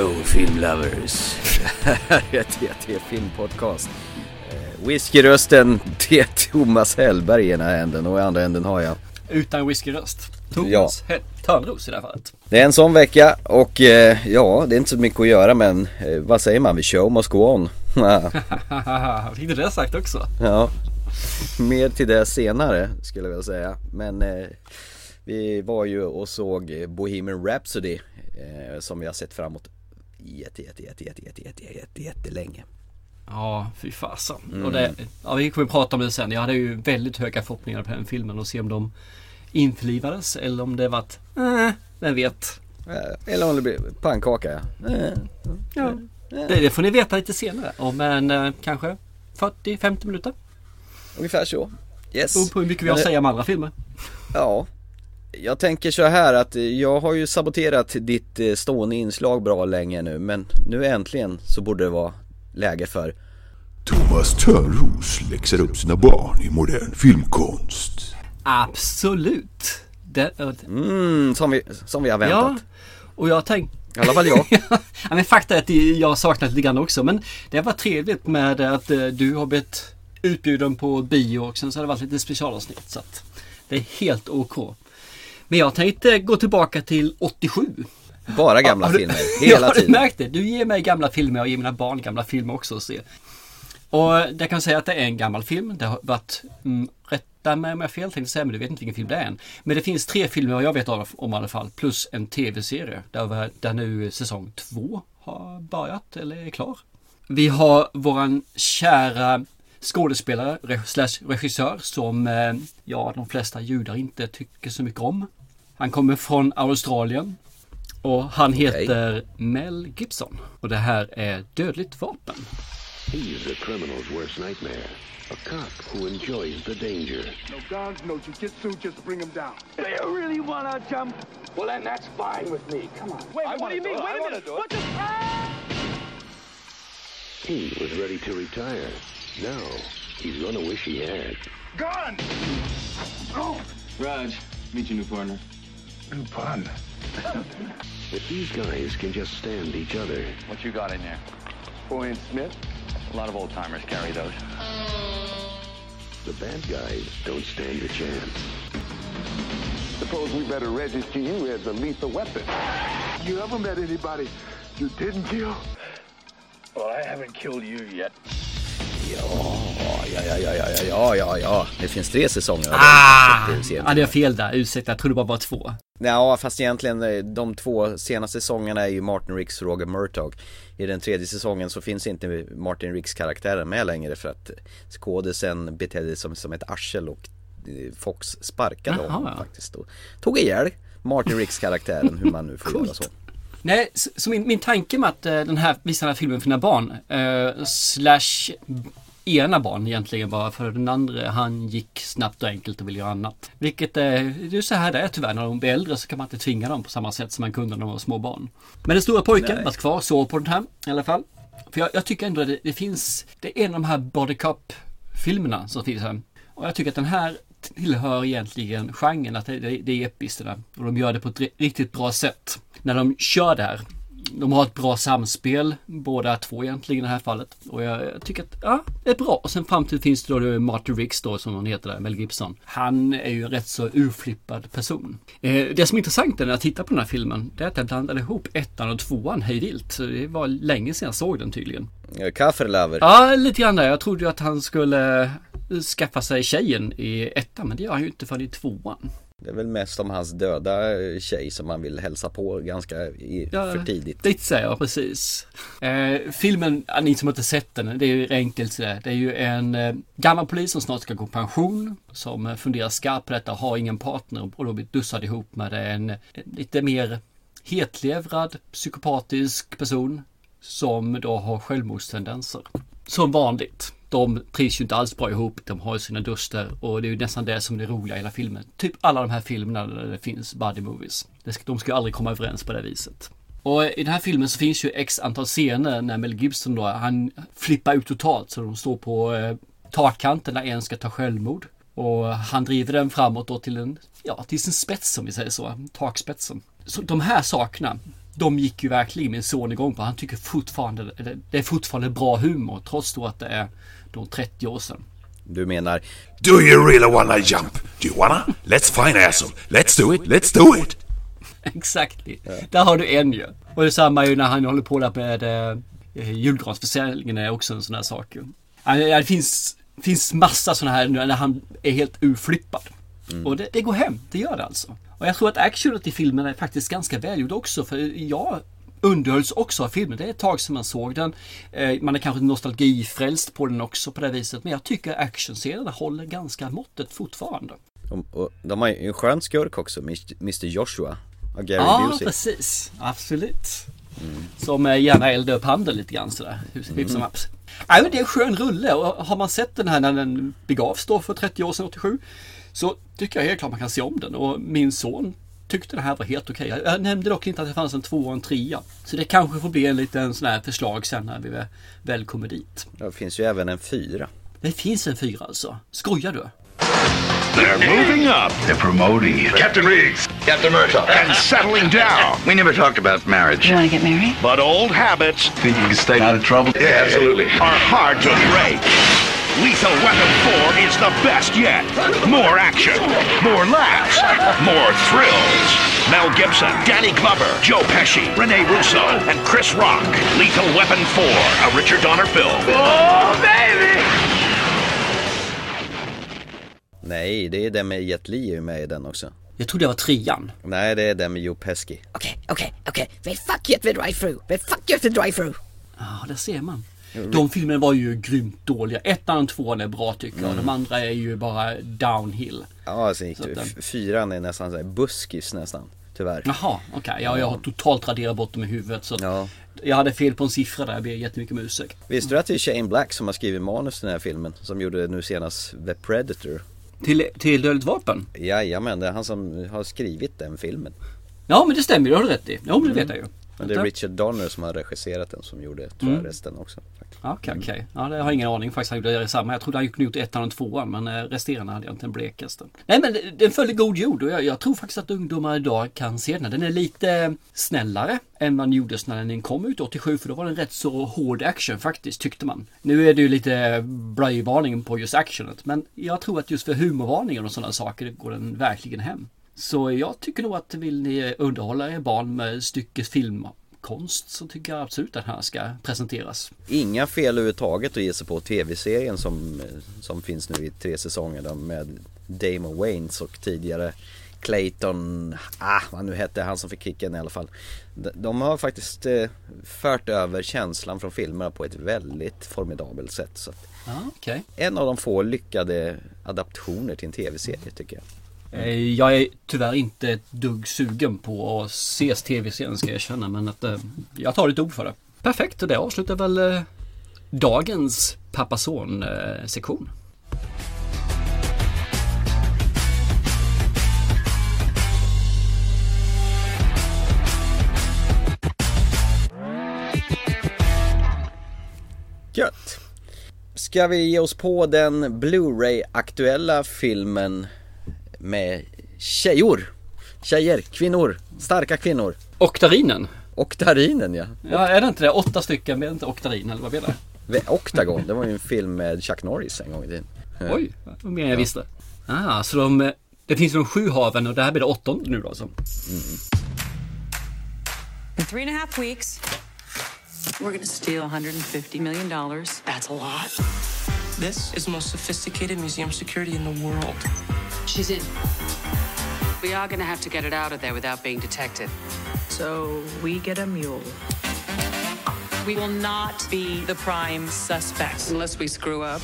Hello filmlovers. Här är TT Filmpodcast. Eh, Whiskyrösten det är Thomas Hellberg i ena änden och i andra änden har jag. Utan whiskyröst. Thomas ja. Törnros i det här fallet. Det är en sån vecka och eh, ja, det är inte så mycket att göra men eh, vad säger man? Vi show must go on. Fick du det sagt också? Ja, mer till det senare skulle jag vilja säga. Men eh, vi var ju och såg Bohemian Rhapsody eh, som vi har sett framåt jätte, jätte, jätte, jätte, jätte, jätte, jätte, jättelänge. Ja, fy fasen. Mm. Och det, ja, vi kommer prata om det sen. Jag hade ju väldigt höga förhoppningar på den filmen och se om de införlivades eller om det varit, eh, vem vet. Eh, eller om det blir pannkaka ja. Eh, ja. Det, det, får ni veta lite senare. Om en eh, kanske 40-50 minuter. Ungefär så. Yes. Och på hur mycket vi har att säga om andra filmer. Ja, jag tänker så här att jag har ju saboterat ditt eh, stående inslag bra länge nu men nu äntligen så borde det vara läge för Thomas Törnros läxar upp sina barn i modern filmkonst. Absolut. Det, mm, som, vi, som vi har väntat. Ja, och jag tänkte i alla fall jag. ja, men fakta är att jag har saknat lite grann också. Men det var trevligt med att eh, du har blivit utbjuden på bio och sen så har det varit lite specialavsnitt. Så att det är helt OK. Men jag tänkte gå tillbaka till 87. Bara gamla ja, filmer, hela ja, tiden. Du märkt det? Du ger mig gamla filmer och ger mina barn gamla filmer också att se. Och jag kan säga att det är en gammal film. Det har varit, mm, rätta mig om jag fel tänkte säga, men du vet inte vilken film det är än. Men det finns tre filmer jag vet om, om i alla fall, plus en tv-serie där, där nu säsong två har börjat eller är klar. Vi har våran kära skådespelare slash regissör som eh, ja, de flesta judar inte tycker så mycket om. Han kommer från Australien och han heter okay. Mel Gibson. Och det här är Dödligt vapen. He's a criminal's worst nightmare. A cop who enjoys the danger. No guns, no jujitsu, just bring him down. Do you really want to jump? Well, then that's fine with me. Come on. Wait, I what do you mean? Wait a minute. What the... He was ready to retire. Now, he's gonna wish he had. Gun! Oh! Raj, meet your new partner. New partner? if these guys can just stand each other. What you got in there? Four-inch Smith? A lot of old-timers carry those. The bad guys don't stand a chance. Suppose we better register you as a lethal weapon. You ever met anybody you didn't kill? Well, I haven't killed you yet. Ja, ja, ja, ja, ja, ja, ja, ja. Det finns tre säsonger. Ah! Ja, det är fel där. Ursäkta, jag trodde bara var två. Ja, fast egentligen eh, de två senaste säsongerna är ju Martin Ricks och Roger Murtaugh. I den tredje säsongen så finns inte Martin Ricks karaktären med längre för att skådisen betedde sig som, som ett arsel och eh, Fox sparkade Jaha, honom faktiskt. Och tog ihjäl Martin Ricks karaktären, hur man nu får göra så. Nej, så min, min tanke med att uh, den här, visa den här filmen för mina barn, uh, slash ena barn egentligen bara för den andra han gick snabbt och enkelt och ville göra annat. Vilket är, det är så här det är tyvärr när de blir äldre så kan man inte tvinga dem på samma sätt som man kunde när de var små barn. Men den stora pojken var kvar, såg på den här i alla fall. För jag, jag tycker ändå att det, det, finns, det är en av de här body cup filmerna som finns här. Och jag tycker att den här tillhör egentligen genren att det, det, det är episkt Och de gör det på ett riktigt bra sätt. När de kör det här de har ett bra samspel båda två egentligen i det här fallet. Och jag, tycker att, ja, det är bra. Och sen fram till finns det då Martin Riggs då som han heter där, Mel Gibson. Han är ju en rätt så urflippad person. Eh, det som är intressant när jag tittar på den här filmen, det är att jag blandade ihop ettan och tvåan hej vilt. Så det var länge sedan jag såg den tydligen. Kafferlaver? Ja, lite grann där. Jag trodde ju att han skulle skaffa sig tjejen i ettan, men det gör han ju inte förrän i tvåan. Det är väl mest om hans döda tjej som man vill hälsa på ganska i, ja, för tidigt. Lite så, ja precis. Eh, filmen, ni som inte sett den, det är ju enkelt sådär. Det är ju en eh, gammal polis som snart ska gå pension. Som funderar skarpt på detta, har ingen partner och då blir dussad ihop med en, en lite mer hetlevrad, psykopatisk person. Som då har självmordstendenser. Som vanligt de trivs ju inte alls bra ihop. De har sina duster och det är ju nästan det som är det roliga i hela filmen. Typ alla de här filmerna där det finns buddy movies. De ska ju aldrig komma överens på det viset. Och i den här filmen så finns ju x antal scener när Mel Gibson då, han flippar ut totalt så de står på eh, takkanten när en ska ta självmord. Och han driver den framåt då till en, ja, till sin spets om vi säger så, takspetsen. Så de här sakerna de gick ju verkligen min son igång på. Han tycker fortfarande det är fortfarande bra humor trots då att det är då 30 år sedan. Du menar Do you really wanna jump? Do you wanna? Let's finance them. Let's do it. Let's do it. Exakt. Där har du en ju. Och detsamma ju när han håller på där med eh, julgransförsäljningen är också en sån här sak ju. Ja, Det finns, finns massa såna här nu när han är helt urflippad. Och det, det går hem, det gör det alltså. Och jag tror att actionet i filmen är faktiskt ganska välgjord också för jag underhölls också av filmen. Det är ett tag sedan man såg den. Eh, Man är kanske nostalgifrälst på den också på det viset. Men jag tycker actionscenerna håller ganska måttet fortfarande. och de har ju en skön skurk också, Mr Joshua av Gary Ja, Busey precis. Absolut. Som eh, gärna eldar upp handen lite grann sådär. Haps. Nej men det är en skön rulle och har man sett den här när den begavs då för 30 år sedan, 87. Så tycker jag helt klart man kan se om den och min son tyckte det här var helt okej. Jag- Jag nämnde dock inte att det fanns en två och en trea. Så det kanske får bli en liten sån här förslag sen när vi väl kommer dit. Det finns ju även en fyra Det finns en fyra alltså. Skojar du? They're moving up. They're promoting you. Captain Riggs. Captain Murtaugh. And settling down. We never talked about marriage. You want to get married? But old habits Think you can stay out of trouble? yeah, absolutely. are hard to break. Lethal Weapon 4 is the best yet. More action, more laughs, more thrills. Mel Gibson, Danny Glover, Joe Pesci, Rene Russo, and Chris Rock. Lethal Weapon 4, a Richard Donner film. Oh, baby! Nej, det är den med Jet Li är med i den också Jag trodde det var trean. Nej, det är den med Joe Pesci Okay, okay, okay. They fuck you if they drive through. They fuck you if they drive through. Ja, där ser man. De filmerna var ju grymt dåliga. Ettan och tvåan är bra tycker jag. De andra är ju bara downhill. Ja, alltså, gick Så det. den- F- fyran är nästan såhär buskis nästan Tyvärr Jaha, okej. Ja, jag har totalt raderat bort dem i huvudet. Så Ja. Jag hade fel på en siffra där. Jag ber jättemycket om ursäkt. Visste du att det är Shane Black som har skrivit manus till den här filmen? Som gjorde nu senast The Predator Till, till Dödligt vapen? Jajamän, det är han som har skrivit den filmen Ja, men det stämmer. Det har du rätt i. Jo, men det vet jag ju. Men det är Richard Donner som har regisserat den som gjorde tror jag resten också Okej, okay, Okej, okej. Ja, det har jag ingen aning faktiskt. Han gjorde det samma. Jag trodde han gjorde gjort ettan och tvåan, men eh, resterande hade jag inte den blekaste. Nej, men den följer god jord och jag, jag tror faktiskt att ungdomar idag kan se den. Den är lite eh, snällare än man gjordes när den kom ut 87, för då var den rätt så hård action faktiskt, tyckte man. Nu är det ju lite blöjvarning på just actionet, men jag tror att just för humorvarningen och sådana saker går den verkligen hem. Så jag tycker nog att vill ni underhålla er barn med stycket filmkonst så tycker jag absolut att den här ska presenteras. Inga fel överhuvudtaget att ge sig på tv-serien som, som finns nu i tre säsonger med Damon Waynes och tidigare Clayton, ah vad nu hette han som fick kicken i alla fall. De, har faktiskt eh, fört över känslan från filmerna på ett väldigt formidabelt sätt. Så Ja, okej. en av de få lyckade adaptioner till en tv-serie tycker jag. Eh, jag är tyvärr inte ett dugg sugen på att ses tv-serien ska jag erkänna men att eh, jag tar ditt ord för det. Perfekt, och det avslutar väl eh, dagens pappa-son-sektion. Eh, Gött! Ska vi ge oss på den Blu-ray aktuella filmen med tjejor? Tjejer, kvinnor, starka kvinnor. Oktarinen. Oktarinen ja. Ja, är det inte det? Åtta stycken, det inte oktarin eller vad blir det? Octagon, det var ju en film med Chuck Norris en gång i tiden. Oj, vad mer jag visste. Ah, så de, det finns de sju haven och det här blir det åttonde nu då alltså. In three and a half weeks, we're to steal $150 million. That's a lot. This is the most sophisticated museum security in the world. She's in. We are going to have to get it out of there without being detected. So we get a mule. We will not be the prime suspects. Unless we screw up.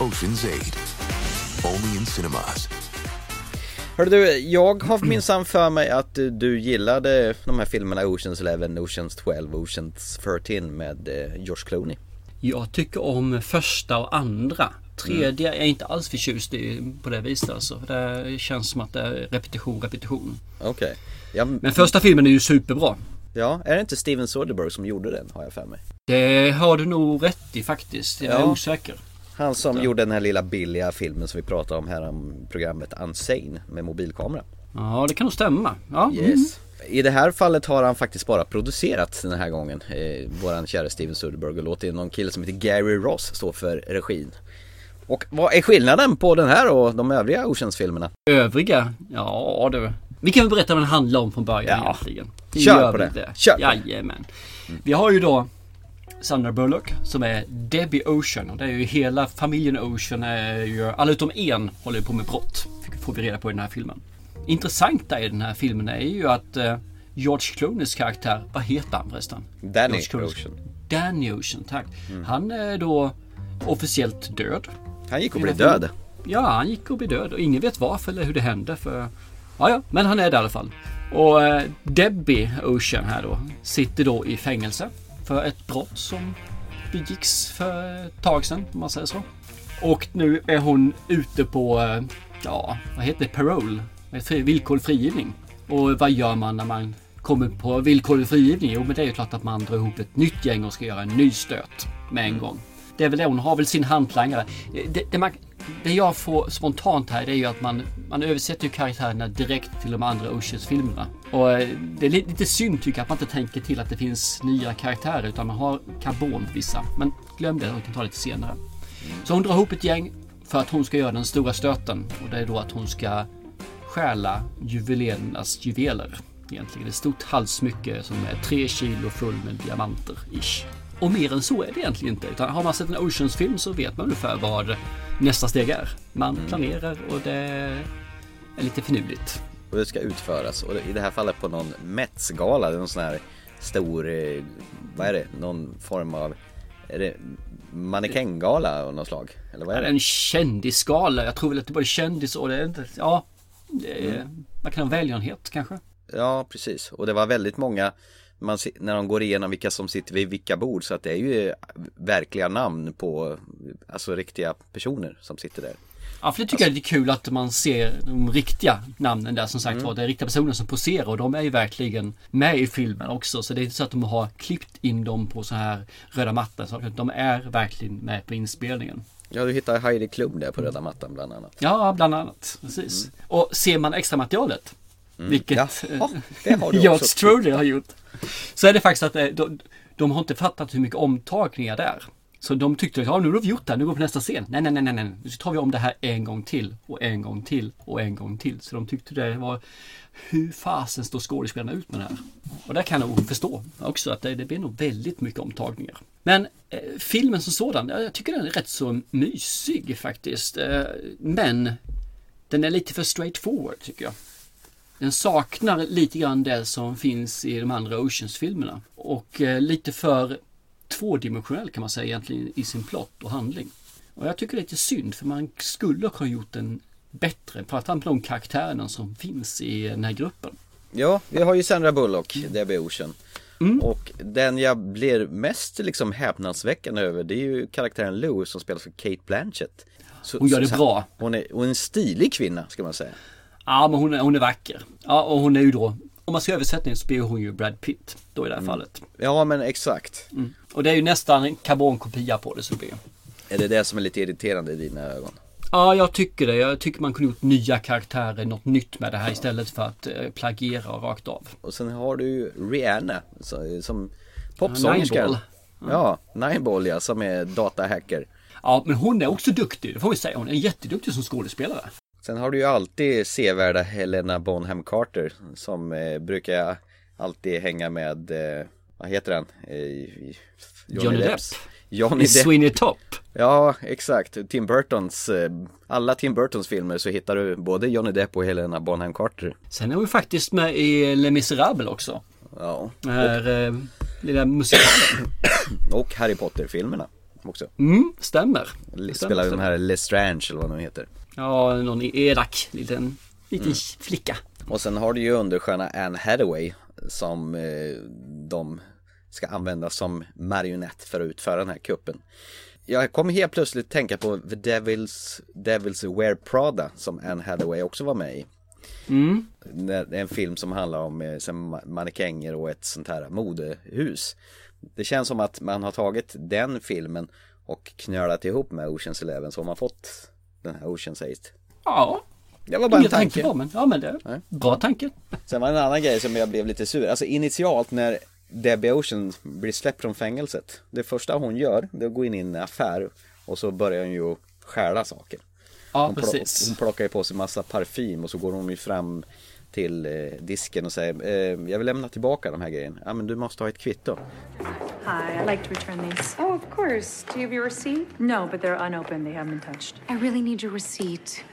Ocean's 8. Only in cinemas. Hörru du, jag har minsann för mig att du- du gillade de här filmerna Oceans 11, Oceans 12, Oceans 13 med eh, George Clooney. Jag tycker om första och andra. Tredje är jag inte alls förtjust i på det viset alltså. Det känns som att det är repetition, repetition. Okej. Ja, Men första filmen är ju superbra. ja, är det inte Steven Soderbergh som gjorde den har jag för mig? Det har du nog rätt i faktiskt. Jag är Ja. osäker. Han som gjorde den här lilla billiga filmen som vi pratade om här om programmet Unsane med mobilkamera. Ja, det kan nog stämma. Ja, Yes. mm. I det här fallet har han faktiskt bara producerat den här gången eh, Våran kära Steven Soderbergh och låter någon kille som heter Gary Ross stå för regin Och vad är skillnaden på den här och de övriga Oceans-filmerna? Övriga? Ja du. Vi kan väl berätta vad den handlar om från början Ja. egentligen. Kör gör på vi det. Kör det. Jajamän. Vi har ju då Sandra Bullock som är Debbie Ocean och det är ju hela familjen Ocean är ju, alla utom en håller på med brott. Får vi reda på i den här filmen. Intressanta i den här filmen är ju att eh, George Clooneys karaktär, vad heter han förresten? Danny. Ocean Danny Ocean, tack. Mm. Han är då officiellt död. Han gick och blev död. Ja, han gick och blev död och ingen vet varför eller hur det hände. För... Ja, ja, men han är där i alla fall. Och eh, Debbie Ocean här då sitter då i fängelse för ett brott som begicks för ett tag sedan, om man säger så. Och nu är hon ute på, eh, ja, vad heter det, parole? Fri- Villkorlig frigivning. Och vad gör man när man kommer på villkorlig frigivning? Jo, men det är ju klart att man drar ihop ett nytt gäng och ska göra en ny stöt med en gång. Det är väl det, hon har väl sin hantlangare. Det, det, man, det jag får spontant här det är ju att man, man översätter ju karaktärerna direkt till de andra Oceans-filmerna. Och eh, det är li- lite synd tycker jag att man inte tänker till att det finns nya karaktärer utan man har karbon vissa. Men glöm det, vi kan ta det lite senare. Så hon drar ihop ett gäng för att hon ska göra den stora stöten. Och det är då att hon ska stjäla juvelerarnas juveler. Egentligen ett stort halssmycke som är tre kilo full med diamanter ish. Och mer än så är det egentligen inte. Utan har man sett en Oceans-film så vet man ungefär vad nästa steg är. Man planerar och det är lite finurligt. Och det ska utföras och i det här fallet på någon Mets-gala, det är någon sån här stor, eh, vad är det, någon form av, är det mannekängala av något slag? Eller vad Det är det? en kändisgala. Jag tror väl att det både kändis och det är inte... Ja. Är, Man kan ha välgörenhet kanske. Ja, precis. Och det var väldigt många, man, när de går igenom vilka som sitter vid vilka bord, så att det är ju verkliga namn på, alltså riktiga personer som sitter där. Ja, för det tycker jag är lite kul att man ser de riktiga namnen där som sagt Mm. var. Det är riktiga personer som poserar och de är ju verkligen med i filmen också. Så det är inte så att de har klippt in dem på så här röda mattan. Så De är verkligen med på inspelningen. Ja, du hittar Heidi Klum där på röda mattan bland annat. Ja, bland annat. Precis. Och ser man extra materialet vilket Mm. Jaha, det har George. Strode har gjort. Så är det faktiskt att eh, de, de har inte fattat hur mycket omtagningar det är. Så de tyckte att ja, nu har vi gjort det här, nu går vi på nästa scen. Nej, nej, nej, nej, nej. Nu tar vi om det här en gång till och en gång till och en gång till. Så de tyckte det var hur fasen står skådespelarna ut med det här? Och där kan jag nog förstå också att det, det blir nog väldigt mycket omtagningar. Men eh, filmen som sådan, jag tycker den är rätt så mysig faktiskt. Eh, men den är lite för straightforward tycker jag. Den saknar lite grann det som finns i de andra Oceans-filmerna. Och eh, lite för tvådimensionell kan man säga egentligen i sin plott och handling. Och jag tycker det är lite synd för man skulle ha gjort den bättre. Framförallt med de karaktärerna som finns i den här gruppen. Ja, vi har ju Sandra Bullock, Debbie Ocean. Mm. Och den jag blir mest liksom häpnadsväckande över det är ju karaktären Lou som spelas av Kate Blanchett. Så, Hon gör det så- bra. Hon är, hon är en stilig kvinna ska man säga. Ja, men hon är, hon är vacker. Ja, och hon är ju då, om man ska översätta så blir hon ju Brad Pitt då i det här fallet. Ja men exakt. Och det är ju nästan en karbonkopia på det så det blir. Är det det som är lite irriterande i dina ögon? Ja, jag tycker det. Jag tycker man kunde gjort nya karaktärer, något nytt med det här istället för att eh, plagiera rakt av. Och sen har du ju Rihanna så, som Nineball. popsångerskan. Ja, Nineball ja, som är datahacker. Ja, men hon är också duktig, det får vi säga. Hon är jätteduktig som skådespelare. Sen har du ju alltid sevärda Helena Bonham Carter som eh, brukar alltid hänga med, eh, vad heter han? Eh, Johnny Depp. Johnny I Depp. Sweeney Topp. Ja, exakt. Tim Burtons, eh, alla Tim Burtons filmer så hittar du både Johnny Depp och Helena Bonham Carter. Sen är hon faktiskt med i Les Misérables också. Ja. Den här eh, lilla musikalen. Och Harry Potter-filmerna också. Mm, stämmer. L- stämmer, Spelar den här Lestrange eller vad de heter. Ja, någon elak liten, liten Mm. flicka. Och sen har du ju undersköna Anne Hathaway som eh, de ska använda som marionett för att utföra den här kuppen. Jag kommer helt plötsligt tänka på The Devils, Devils Wear Prada som Anne Hathaway också var med i. Mm. Det är en film som handlar om eh, mannekänger och ett sånt här modehus. Det känns som att man har tagit den filmen och knölat ihop med Oceans Eleven så har man fått den här Oceans 8. Ja, Det var bara en Inget tanke. tanke på, men, ja men det är bra tanke. Sen var det en annan grej som jag blev lite sur. Alltså initialt när Debbie Ocean blir släppt från fängelset. Det första hon gör, det är att gå in i en affär och så börjar hon ju stjäla saker. Ja, hon, precis. hon plockar ju på sig massa parfym och så går hon ju fram till eh, disken och säger eh, Jag vill lämna tillbaka de här grejerna. Ja men du måste ha ett kvitto. Hi, I'd like to return these. Oh, of course. Do you have your receipt? No, but they're unopened. They haven't been touched. I really need your receipt.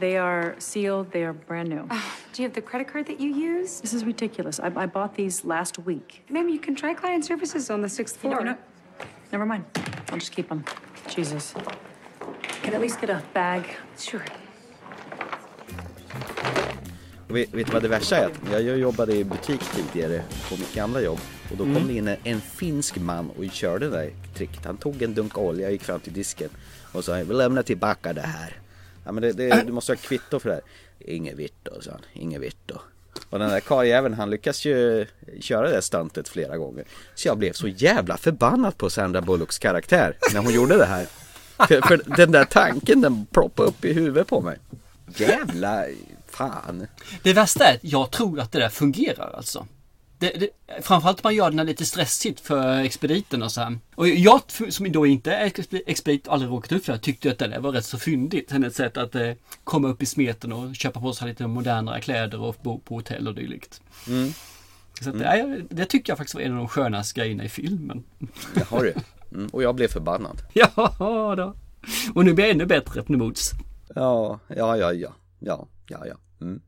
They are sealed. They are brand new. Oh, do you have the credit card that you use? This is ridiculous. I, I bought these last week. Ma'am, you can try client services on the sixth floor. know, no, never mind. I'll just keep them. Jesus. Can I at least get a bag? Sure. Och vet, vet du vad det värsta är? Jag, jobbade i butik tidigare på mitt gamla jobb och då kom Mm. det in en, en finsk man och körde det där tricket. Han tog en dunk olja, gick fram till disken och sa jag vill lämna tillbaka det här. Ja men det, det, du måste ha kvitto för det här. Inget vitto, sa han. Inget vitto. Och den där karljäveln han lyckas ju köra det stuntet flera gånger. Så jag blev så jävla förbannad på Sandra Bullocks karaktär när hon gjorde det här. För, för den där tanken den ploppade upp i huvudet på mig. Jävla fan. Det värsta är att jag tror att det där fungerar alltså. Det, det, framförallt man gör det det är lite stressigt för expediten och så här. Och jag som då inte är expe- expedit och aldrig råkat ut för det tyckte att det där var rätt så fyndigt. Hennes sätt att eh, komma upp i smeten och köpa på sig lite modernare kläder och bo på hotell och dylikt. Mm. Så att, nej, det tycker jag faktiskt var en av de skönaste grejerna i filmen. Det har du. Mm. Och jag blev förbannad. Ja då. Och nu blir jag ännu bättre på mots. Ja, ja, ja, ja, ja, ja, ja. Mm.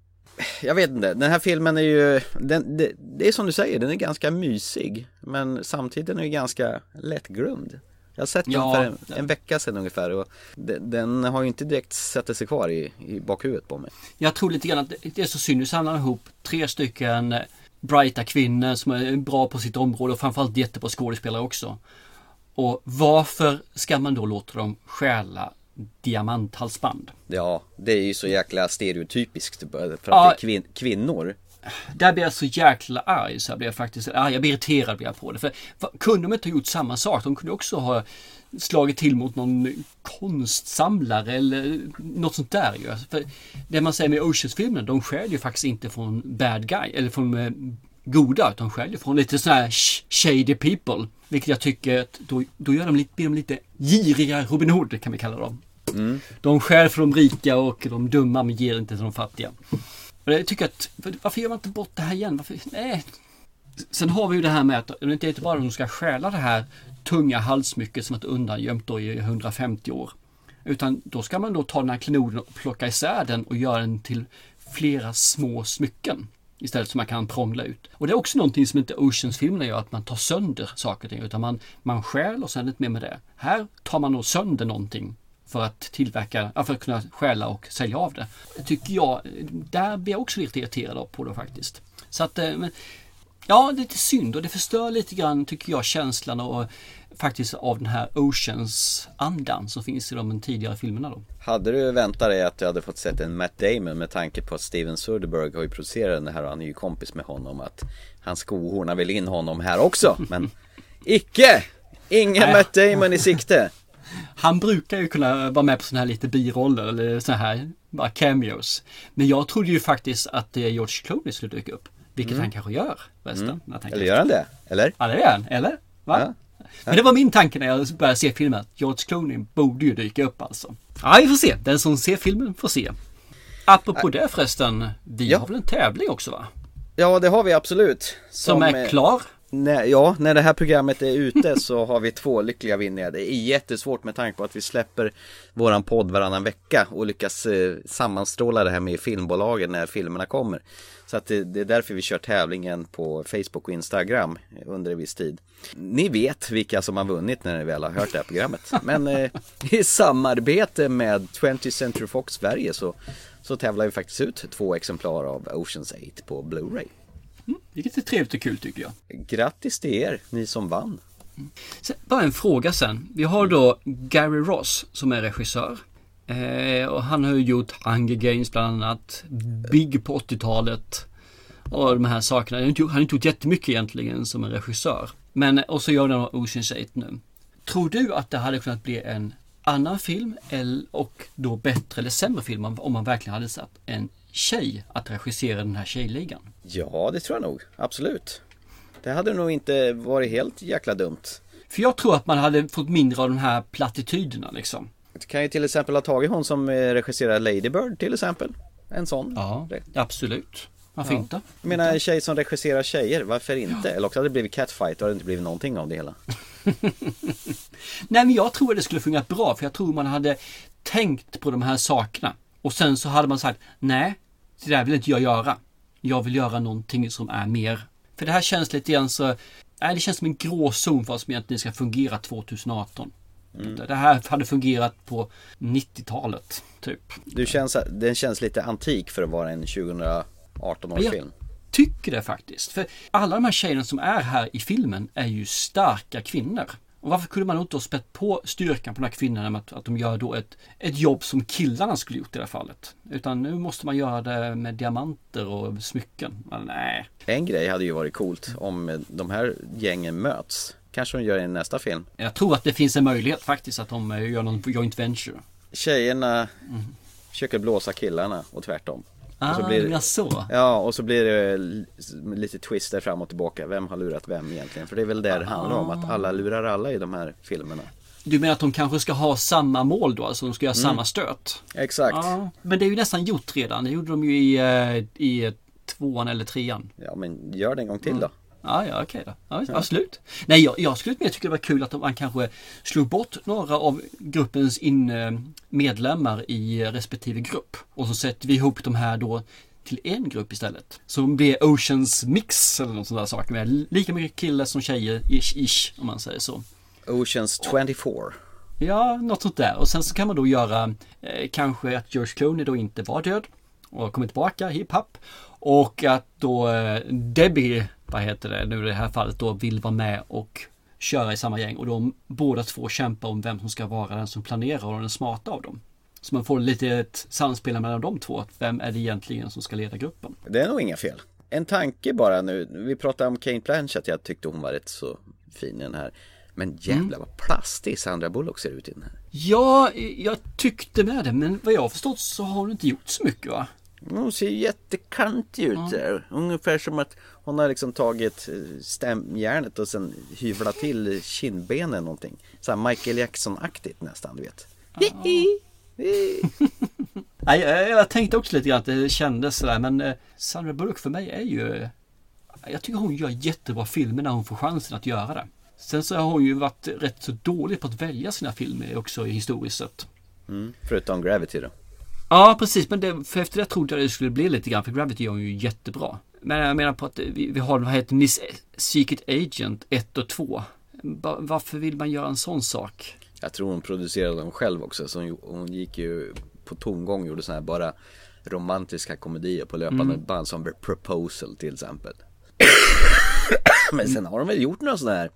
Jag vet inte, den här filmen är ju, den, det, det är som du säger, den är ganska mysig. Men samtidigt är den ju ganska lättglömd. Jag har sett den Ja. för en, en vecka sedan ungefär och den, den har ju inte direkt satt sig kvar i, i bakhuvudet på mig. Jag tror lite grann att det är så synd. Du samlar ihop tre stycken brighta kvinnor som är bra på sitt område och framförallt jättebra skådespelare också. Och varför ska man då låta dem stjäla diamanthalsband? Ja, det är ju så jäkla stereotypiskt för att Ja. det är kvin, kvinnor. Där blir jag så jäkla arg så jag blir faktiskt arg. Jag blir irriterad blir jag på det. För vad- kunde de inte ha gjort samma sak? De kunde också ha slagit till mot någon konstsamlare eller något sånt där ju. För det man säger med Oceans-filmerna, de stjäl ju faktiskt inte från bad guy eller från eh, goda utan ju från lite sådana här sh- shady people. Vilket jag tycker att då, då gör de lite, blir de lite giriga Robin Hood kan vi kalla dem. Mm. De stjäl från de rika och de dumma men ger inte till de fattiga. Och jag tycker att, varför gör man inte bort det här igen? Varför, nej. Sen har vi ju det här med att det är inte bara att de ska stjäla det här tunga halssmycket som varit undangömt då i 150 år. Utan då ska man då ta den här klenoden och plocka isär den och göra den till flera små smycken. Istället som man kan prångla ut. Och det är också någonting som inte Oceans-filmerna gör, att man tar sönder saker och ting. Utan man, man stjäl och sen inte mer med det. Här tar man nog sönder någonting för att tillverka, för att kunna stjäla och sälja av det. Tycker jag, där blir jag också lite irriterad på det faktiskt. Så att, eh, men, ja det är lite synd och det förstör lite grann tycker jag känslan och faktiskt av den här Oceans-andan som finns i de tidigare filmerna då. Hade du väntat dig att du hade fått sett en Matt Damon med tanke på att Steven Soderbergh har ju producerat den här och han är ju kompis med honom att hans skohorna vill in honom här också men icke! Ingen Nej. Matt Damon i sikte! Han brukar ju kunna vara med på sådana här lite biroller eller sådana här bara cameos. Men jag trodde ju faktiskt att eh, George Clooney skulle dyka upp. Vilket Mm. han kanske gör förresten. Mm. Eller gör han det? Eller? Ja det gör han, eller? Va? Ja. Men det var min tanke när jag började se filmen. George Clooney borde ju dyka upp alltså. Ja, vi får se. Den som ser filmen får se. Apropå det förresten. Vi har väl en tävling också va? Ja det har vi absolut Som är klar? När, ja, när det här programmet är ute så har vi två lyckliga vinnare. Det är jättesvårt med tanke på att vi släpper våran podd varannan vecka och lyckas eh, sammanstråla det här med filmbolagen när filmerna kommer. Så att det, det är därför vi kör tävlingen på Facebook och Instagram eh, under en viss tid. Ni vet vilka som har vunnit när ni väl har hört det här programmet. Men eh, i samarbete med 20th Century Fox Sverige så, så tävlar vi faktiskt ut två exemplar av Oceans 8 på Blu-ray. Vilket är trevligt och kul tycker jag. Grattis till er, ni som vann. Sen, bara en fråga sen. Vi har då Gary Ross som är regissör. Eh, och han har ju gjort Hunger Games bland annat. Big på 80-talet. Och de här sakerna. Han har inte gjort- jättemycket egentligen som en regissör. Men och så gör han Ocean's 8 nu. Tror du att det hade kunnat bli en annan film eller- och då bättre eller sämre film om om man verkligen hade satt en tjej att regissera den här tjejligan? Ja, det tror jag nog. Absolut. Det hade nog inte varit helt jäkla dumt. För jag tror att man hade fått mindre av de här plattityderna liksom. Du kan ju till exempel ha tagit hon som eh, regisserar Lady Bird till exempel. En sån. Ja, absolut. Varför Ja. inte? Jag menar en tjej som regisserar tjejer, varför inte? Eller också hade det blivit catfight och hade det inte blivit någonting av det hela. Nej men jag tror att det skulle fungerat bra för jag tror man hade tänkt på de här sakerna. Och sen så hade man sagt nej, det där vill inte jag göra. Jag vill göra någonting som är mer. För det här känns lite grann så, nej det känns som en gråzon för vad som egentligen ska fungera 2018. Det här hade fungerat på 90-talet typ. Du känns, den känns lite antik för att vara en 2018 års Ja. film. tycker det faktiskt. För alla de här tjejerna som är här i filmen är ju starka kvinnor. Och varför kunde man inte ha spett på styrkan på de här kvinnorna med att, att de gör då ett, ett jobb som killarna skulle gjort i det här fallet. Utan nu måste man göra det med diamanter och smycken. Men nej. En grej hade ju varit coolt om de här gängen möts. Kanske de gör i nästa film. Jag tror att det finns en möjlighet faktiskt att de eh, gör någon joint venture. Tjejerna försöker blåsa killarna och tvärtom. Ah, och så blir menar så? Ja, och så blir det lite twister fram och tillbaka. Vem har lurat vem egentligen? För det är väl det det handlar om, att alla lurar alla i de här filmerna. Du menar att de kanske ska ha samma mål då? Alltså de ska göra Mm. samma stöt? Exakt. Ja, men det är ju nästan gjort redan. Det gjorde de ju i, eh, i tvåan eller trean. Ja, men gör det en gång till då. Ja, ja okej då. Ja, absolut. Nej, jag, jag skulle mer tycka det var kul att man kanske slog bort några av gruppens in, eh, medlemmar i respektive grupp. Och så sätter vi ihop de här då till en grupp istället. Det blir Oceans Mix eller någon sån där sak med lika mycket killar som tjejer, ish, ish om man säger så. Oceans 24. Ja, något sånt där. Och sen så kan man då göra eh, kanske att George Clooney då inte var död och kommer tillbaka, hipp happ. Och att då eh, Debbie, vad heter det nu i det här fallet då, vill vara med och köra i samma gäng. Och de båda två kämpar om vem som ska vara den som planerar och den smarta av dem. Så man får lite ett samspel mellan de två. att Vem är det egentligen som ska leda gruppen? Det är nog inga fel. En tanke bara nu. Vi pratade om Kane Blanchett. Jag tyckte hon var rätt så fin i den här. Men jävlar vad plastig Sandra Bullock ser ut i den här. Ja, jag tyckte med det. Men vad jag har förstått så har hon inte gjort så mycket va? Hon ser jättekantig ut där. Ungefär som att hon har liksom tagit eh, stämjärnet och sen hyvlat till kindbenen någonting. Så här Michael Jackson-aktigt nästan, du vet. Nej, jag, jag tänkte också lite grann att det kändes sådär men eh, Sandra Bullock för mig är ju Jag tycker hon gör jättebra filmer när hon får chansen att göra det. Sen så har hon ju varit rätt så dålig på att välja sina filmer också historiskt sett. Mm. Förutom Gravity då. Ja precis, men det, för efter det trodde jag det skulle bli lite grann för Gravity gör ju jättebra. Men jag menar på att vi, vi har vad heter Miss Secret Agent 1 och 2. Va- Varför vill man göra en sån sak? Jag tror hon producerade dem själv också. Så hon, hon gick ju på tomgång och gjorde sådana här bara romantiska komedier på löpande Mm. band som Proposal till exempel. Men sen har hon väl gjort några sådana här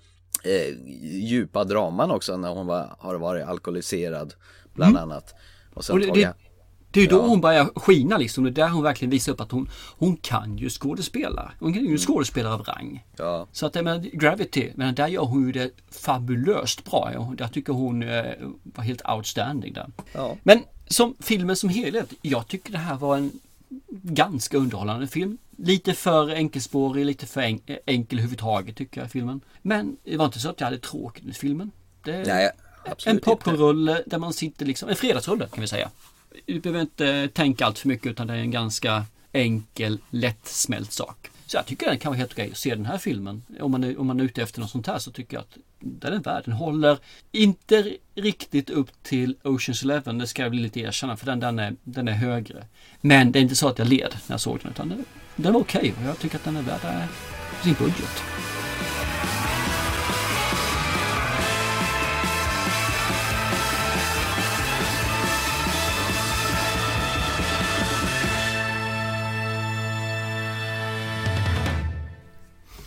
eh, djupa draman också när hon var, har varit alkoholiserad bland Mm. annat. Och sen Och det, tagit, det, är ju då Ja. hon börjar skina liksom. Det är där hon verkligen visar upp att hon, hon kan ju skådespela. Hon kan ju skådespela av rang. ja, Så att jag menar, Gravity, men där gör hon ju det fabulöst bra. Ja. Jag tycker hon eh, var helt outstanding där. ja. Men som filmen som helhet, jag tycker det här var en ganska underhållande film. Lite för enkelspårig, lite för en, enkel överhuvudtaget tycker jag filmen. Men det var inte så att jag hade tråkigt med filmen. Det, Nej, en popcornrulle där man sitter liksom, en fredagsrulle kan vi säga. Du behöver inte tänka allt för mycket utan det är en ganska enkel, lättsmält sak. Så jag tycker den kan vara helt okej att se den här filmen. Om man, är, om man är ute efter något sånt här så tycker jag att den är värd. Den håller inte riktigt upp till Oceans Eleven, det ska jag bli lite erkänna för den, den, är, den är högre. Men det är inte så att jag led när jag såg den utan den, den var okej och jag tycker att den är värd eh, sin budget.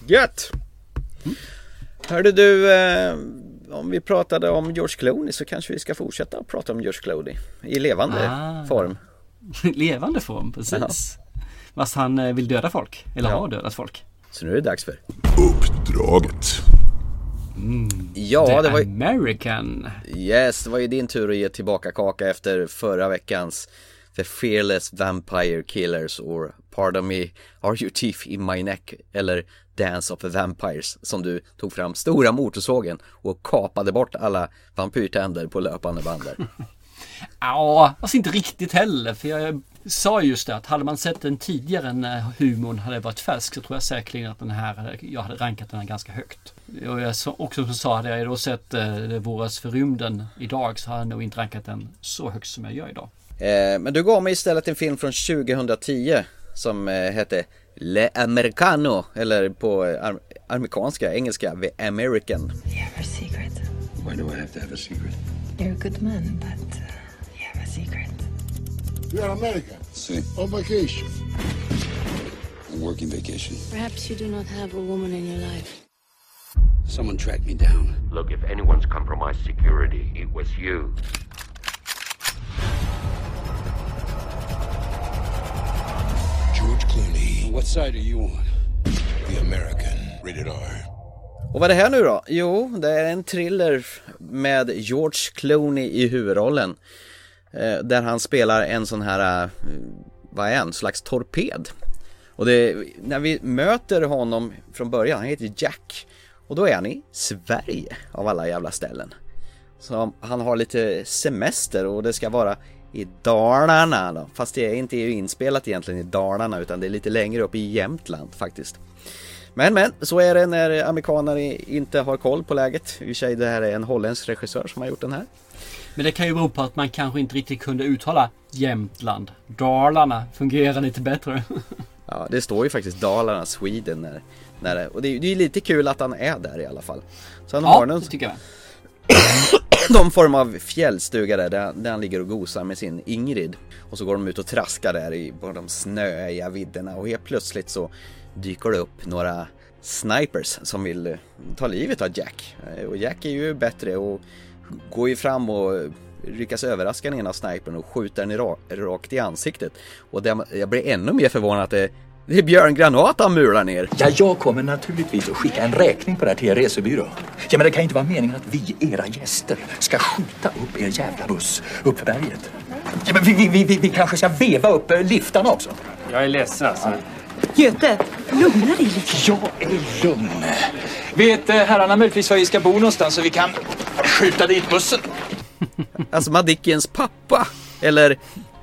Gött! Hörde du, eh, om vi pratade om George Clooney så kanske vi ska fortsätta att prata om George Clooney i levande Ah. form. Levande form, precis. Fast han eh, vill döda folk, eller Ja. har dödat folk. Så nu är det dags för Uppdraget. Ja, The det var ju... American. Yes, det var ju din tur att ge tillbaka kaka efter förra veckans The Fearless Vampire Killers or Pardon Me, Are You Teeth In My Neck eller Dance of the Vampires som du tog fram stora motorsågen och kapade bort alla vampyrtänder på löpande band där. Ja, alltså inte riktigt heller. För jag sa just det att hade man sett den tidigare när humorn hade varit färsk så tror jag säkerligen att den här, jag hade rankat den här ganska högt. Och jag sa, också som sa, hade jag då sett eh, våras för rymden idag så hade jag nog inte rankat den så högt som jag gör idag. Eh, men du gav mig istället en film från 2010 som eh, hette Le Americano eller på eh, am- amerikanska, engelska, The American. You have a secret. Why do I have to have a secret? You're a good man, but uh, you have a secret. You're American. See, On vacation. on working vacation. Perhaps you do not have a woman in your life. Someone tracked me down. Look, if anyone's compromised security, it was you. George Clooney, What side are you on? The American, rated R. Och vad är det här nu då? Jo, det är en thriller med George Clooney i huvudrollen. Eh, där han spelar en sån här, eh, vad är han, slags torped. Och det, när vi möter honom från början, han heter Jack. Och då är han i Sverige av alla jävla ställen. Så han har lite semester och det ska vara i Dalarna då. Fast det är inte inspelat egentligen i Dalarna utan det är lite längre upp i Jämtland faktiskt. Men men, så är det när amerikaner inte har koll på läget. I och för sig det här är en holländsk regissör som har gjort den här. Men det kan ju bero på att man kanske inte riktigt kunde uttala Jämtland. Dalarna fungerar lite bättre. Ja, det står ju faktiskt Dalarna, Sweden när, när det, och det är det är lite kul att han är där i alla fall. Så han Ja, har någon, det tycker jag någon form av fjällstuga där, där, han ligger och gosar med sin Ingrid. Och så går de ut och traskar där i på de snöiga vidderna och helt plötsligt så dyker det upp några snipers som vill eh, ta livet av Jack. Eh, och Jack är ju bättre och går ju fram och lyckas överraska den ena snipern och skjuter den rakt i ansiktet. Och jag blir ännu mer förvånad att det, det är Björn Granat han mular ner. Ja, jag kommer naturligtvis att skicka en räkning på det här till er resebyrå. Ja, men det kan inte vara meningen att vi, era gäster, ska skjuta upp er jävla buss upp för berget. Ja, men vi, vi, vi, vi, vi kanske ska veva upp eh, liftarna också. Jag är ledsen alltså. Göte, lugna dig lite. Jag är lugn. Vet eh, herrarna möjligtvis var vi ska bo någonstans så vi kan skjuta dit bussen? Alltså Madickens pappa, eller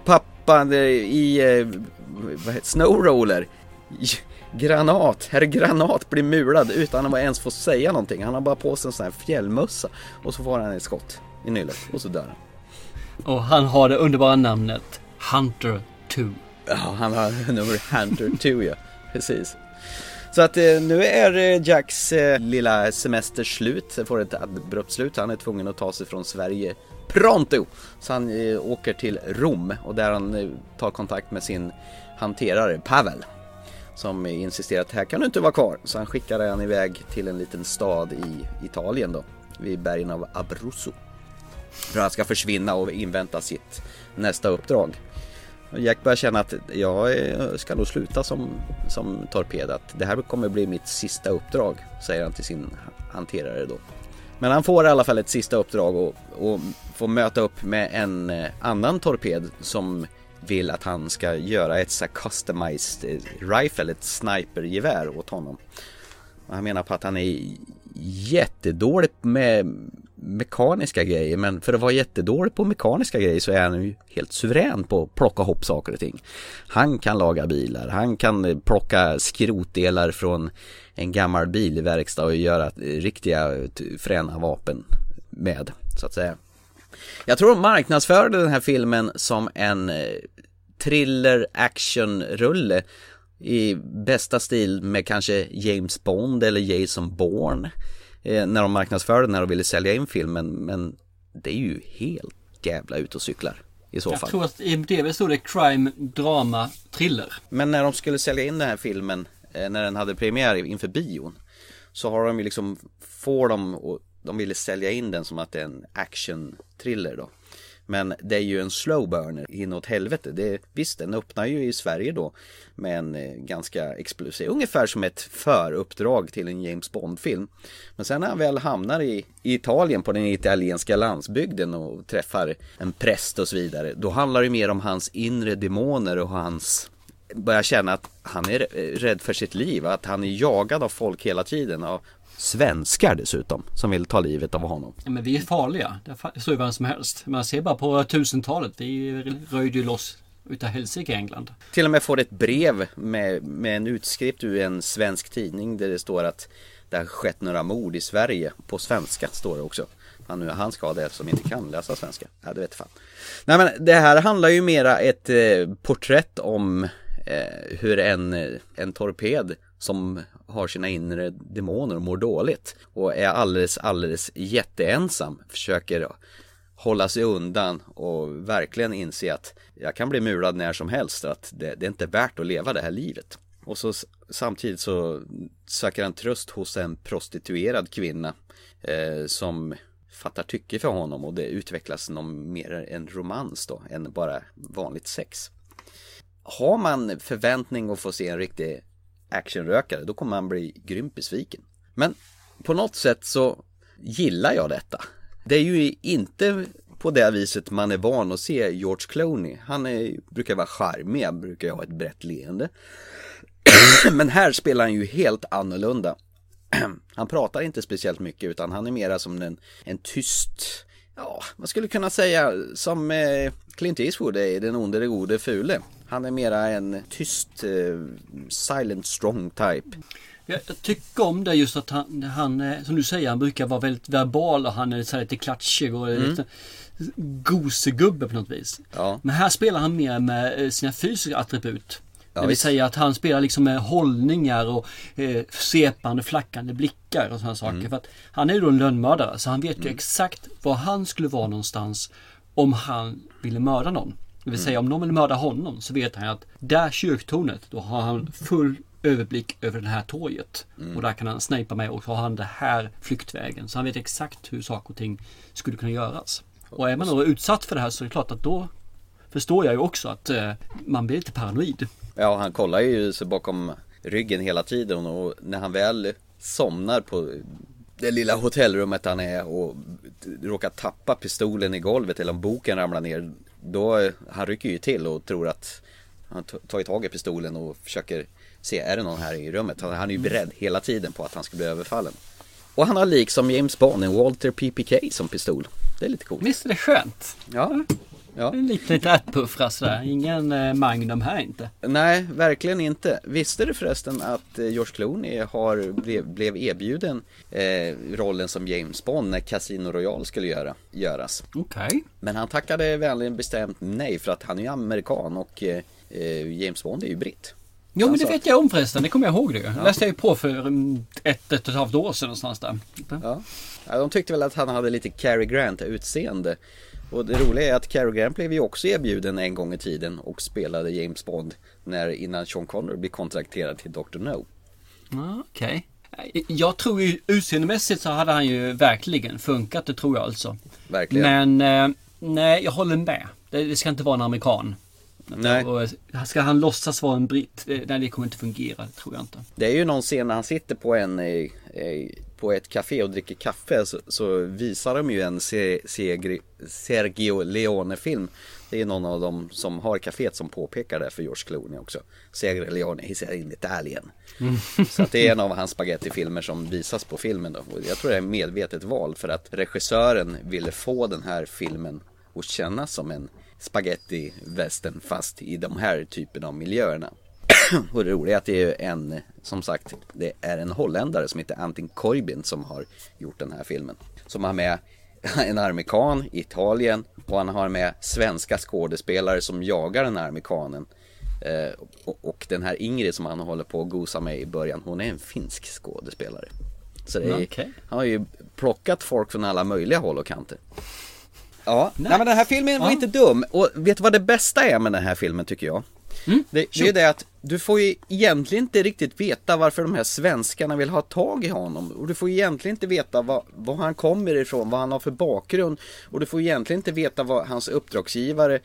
pappan eh, i eh, vad heter, Snowroller. Granat, herr Granat blir mulad utan att ens få säga någonting. Han har bara på sig en sån här fjällmössa och så får han ett skott i nyllet och så dör han. Och han har det underbara namnet Hunter 2. Ja, han har nummer Hunter 2 ja, precis. Så att eh, nu är eh, Jacks eh, lilla semester slut, får ett abrupt slut. Han är tvungen att ta sig från Sverige pronto. Så han åker till Rom och där han tar kontakt med sin hanterare Pavel. Som insisterar att här kan du inte vara kvar. Så han skickar han iväg till en liten stad i Italien då, vid bergen av Abruzzo. För att han ska försvinna och invänta sitt nästa uppdrag. Och Jack börjar känna att jag ska nog sluta som, som torped. Att det här kommer bli mitt sista uppdrag, säger han till sin hanterare då. Men han får i alla fall ett sista uppdrag och, och får möta upp med en eh, annan torped som vill att han ska göra ett så här customized eh, rifle, ett snipergevär åt honom. Och han menar på att han är jättedålig med mekaniska grejer men för att vara jättedålig på mekaniska grejer så är han ju helt suverän på att plocka ihop saker och ting. Han kan laga bilar, han kan eh, plocka skrotdelar från en gammal bilverkstad och göra eh, riktiga fräna vapen med så att säga. Jag tror de marknadsförde den här filmen som en eh, thriller actionrulle i bästa stil med kanske James Bond eller Jason Bourne eh, när de marknadsförde den här och ville sälja in filmen men det är ju helt jävla ute och cyklar i så Jag fall. tror att i IMDB stod det crime, drama, thriller. Men när de skulle sälja in den här filmen eh, när den hade premiär inför bion så har de ju liksom, får de de ville sälja in den som att det är en action thriller då. Men det är ju en slow burner inåt helvete. Det, visst, den öppnar ju i Sverige då med en eh, ganska explosiv, ungefär som ett föruppdrag till en James Bond-film. Men sen när han väl hamnar i, i Italien på den italienska landsbygden och träffar en präst och så vidare. Då handlar det mer om hans inre demoner och hans börjar känna att han är rädd för sitt liv, att han är jagad av folk hela tiden, av svenskar dessutom, som vill ta livet av honom. Ja, men vi är farliga. Det står ju vem som helst. Man ser bara på tusentalet. Vi röjde ju loss utav helsike i England. Till och med får ett brev med, med en utskrift ur en svensk tidning där det står att det har skett några mord i Sverige. På svenska står det också. Han, nu, han ska det som inte kan läsa svenska. Ja, det vet fan. Nej men det här handlar ju mera ett eh, porträtt om eh, hur en, en torped som har sina inre demoner och mår dåligt och är alldeles, alldeles jätteensam försöker hålla sig undan och verkligen inse att jag kan bli mulad när som helst att det, det är inte värt att leva det här livet. Och så samtidigt så söker han tröst hos en prostituerad kvinna eh, som fattar tycke för honom och det utvecklas någon mer en romans då än bara vanligt sex. Har man förväntning att få se en riktig actionrökare då kommer man bli grymt besviken. Men på något sätt så gillar jag detta. Det är ju inte på det viset man är van att se George Clooney. Han är, brukar vara charmig, han brukar ha ett brett leende. Men här spelar han ju helt annorlunda. Han pratar inte speciellt mycket utan han är mera som en, en tyst, ja, man skulle kunna säga som eh, Clint Eastwood är den onde, den gode, fule. Han är mera en tyst, eh, silent strong type. Jag, tycker om det just att han, han, eh, som du säger, han brukar vara väldigt verbal och han är så lite klatschig och mm. lite gosegubbe på något vis. Ja. Men här spelar han mer med eh, sina fysiska attribut. Ja, det vill visst. säga att han spelar liksom med hållningar och eh, svepande, flackande blickar och sådana saker. Mm. För att han är ju då en lönnmördare så han vet mm. ju exakt var han skulle vara någonstans om han ville mörda någon. Det vill säga om någon vill mörda honom så vet han att där kyrktornet, då har han full överblick över det här torget. Mm. Och där kan han snipa med och så har han det här flyktvägen. Så han vet exakt hur saker och ting skulle kunna göras. Och är man då utsatt för det här så är det klart att då förstår jag ju också att eh, man blir lite paranoid. Ja, han kollar ju sig bakom ryggen hela tiden och när han väl somnar på det lilla hotellrummet han är och råkar tappa pistolen i golvet eller om boken ramlar ner då, han rycker ju till och tror att han tagit tag i pistolen och försöker se, är det någon här i rummet? Han, han är ju beredd hela tiden på att han ska bli överfallen. Och han har liksom James Bond en Walter PPK som pistol. Det är lite coolt. Visst är det skönt? Ja. Ja. Lite, lite ärtpuffra sådär. Ingen eh, Magnum här inte. Nej, verkligen inte. Visste du förresten att eh, George Clooney har, blev, blev erbjuden eh, rollen som James Bond när Casino Royale skulle göra, göras? Okej. Okay. Men han tackade vänligen bestämt nej för att han är ju amerikan och eh, James Bond är ju britt. Jo men det vet jag om förresten, det kommer jag ihåg det Det läste jag ju på för mm, ett, ett och ett halvt år sedan någonstans där. Ja. ja, de tyckte väl att han hade lite Cary Grant utseende. Och det roliga är att Cary Grant blev ju också erbjuden en gång i tiden och spelade James Bond när, innan Sean Connery blev kontrakterad till Dr. No. Okej. Okay. Jag tror ju utseendemässigt så hade han ju verkligen funkat, det tror jag alltså. Verkligen. Men eh, nej, jag håller med. Det, det ska inte vara en amerikan. Nej. Och ska han låtsas vara en britt? Nej, det kommer inte fungera, det tror jag inte. Det är ju någon scen när han sitter på en på ett café och dricker kaffe så, så visar de ju en Sergio Leone-film. Det är någon av dem som har kaféet som påpekar det för George Clooney också. Sergio Leone, he's in Italien. Mm. Så det är en av hans spagettifilmer som visas på filmen då. Och jag tror det är medvetet val för att regissören ville få den här filmen att kännas som en spaghetti western fast i de här typen av miljöerna. och det roliga är att det är en, som sagt, det är en holländare som heter Antin Koibin som har gjort den här filmen. Som har med en amerikan i Italien och han har med svenska skådespelare som jagar den här amerikanen. Eh, och, och, den här Ingrid som han håller på att gosa med i början, hon är en finsk skådespelare. Så det är, okay. han har ju plockat folk från alla möjliga håll och kanter. Ja, nice. nej men den här filmen var ja. inte dum. Och vet du vad det bästa är med den här filmen tycker jag? Det, det är ju det att du får ju egentligen inte riktigt veta varför de här svenskarna vill ha tag i honom. Och du får egentligen inte veta var, han kommer ifrån, vad han har för bakgrund. Och du får egentligen inte veta vad hans uppdragsgivare,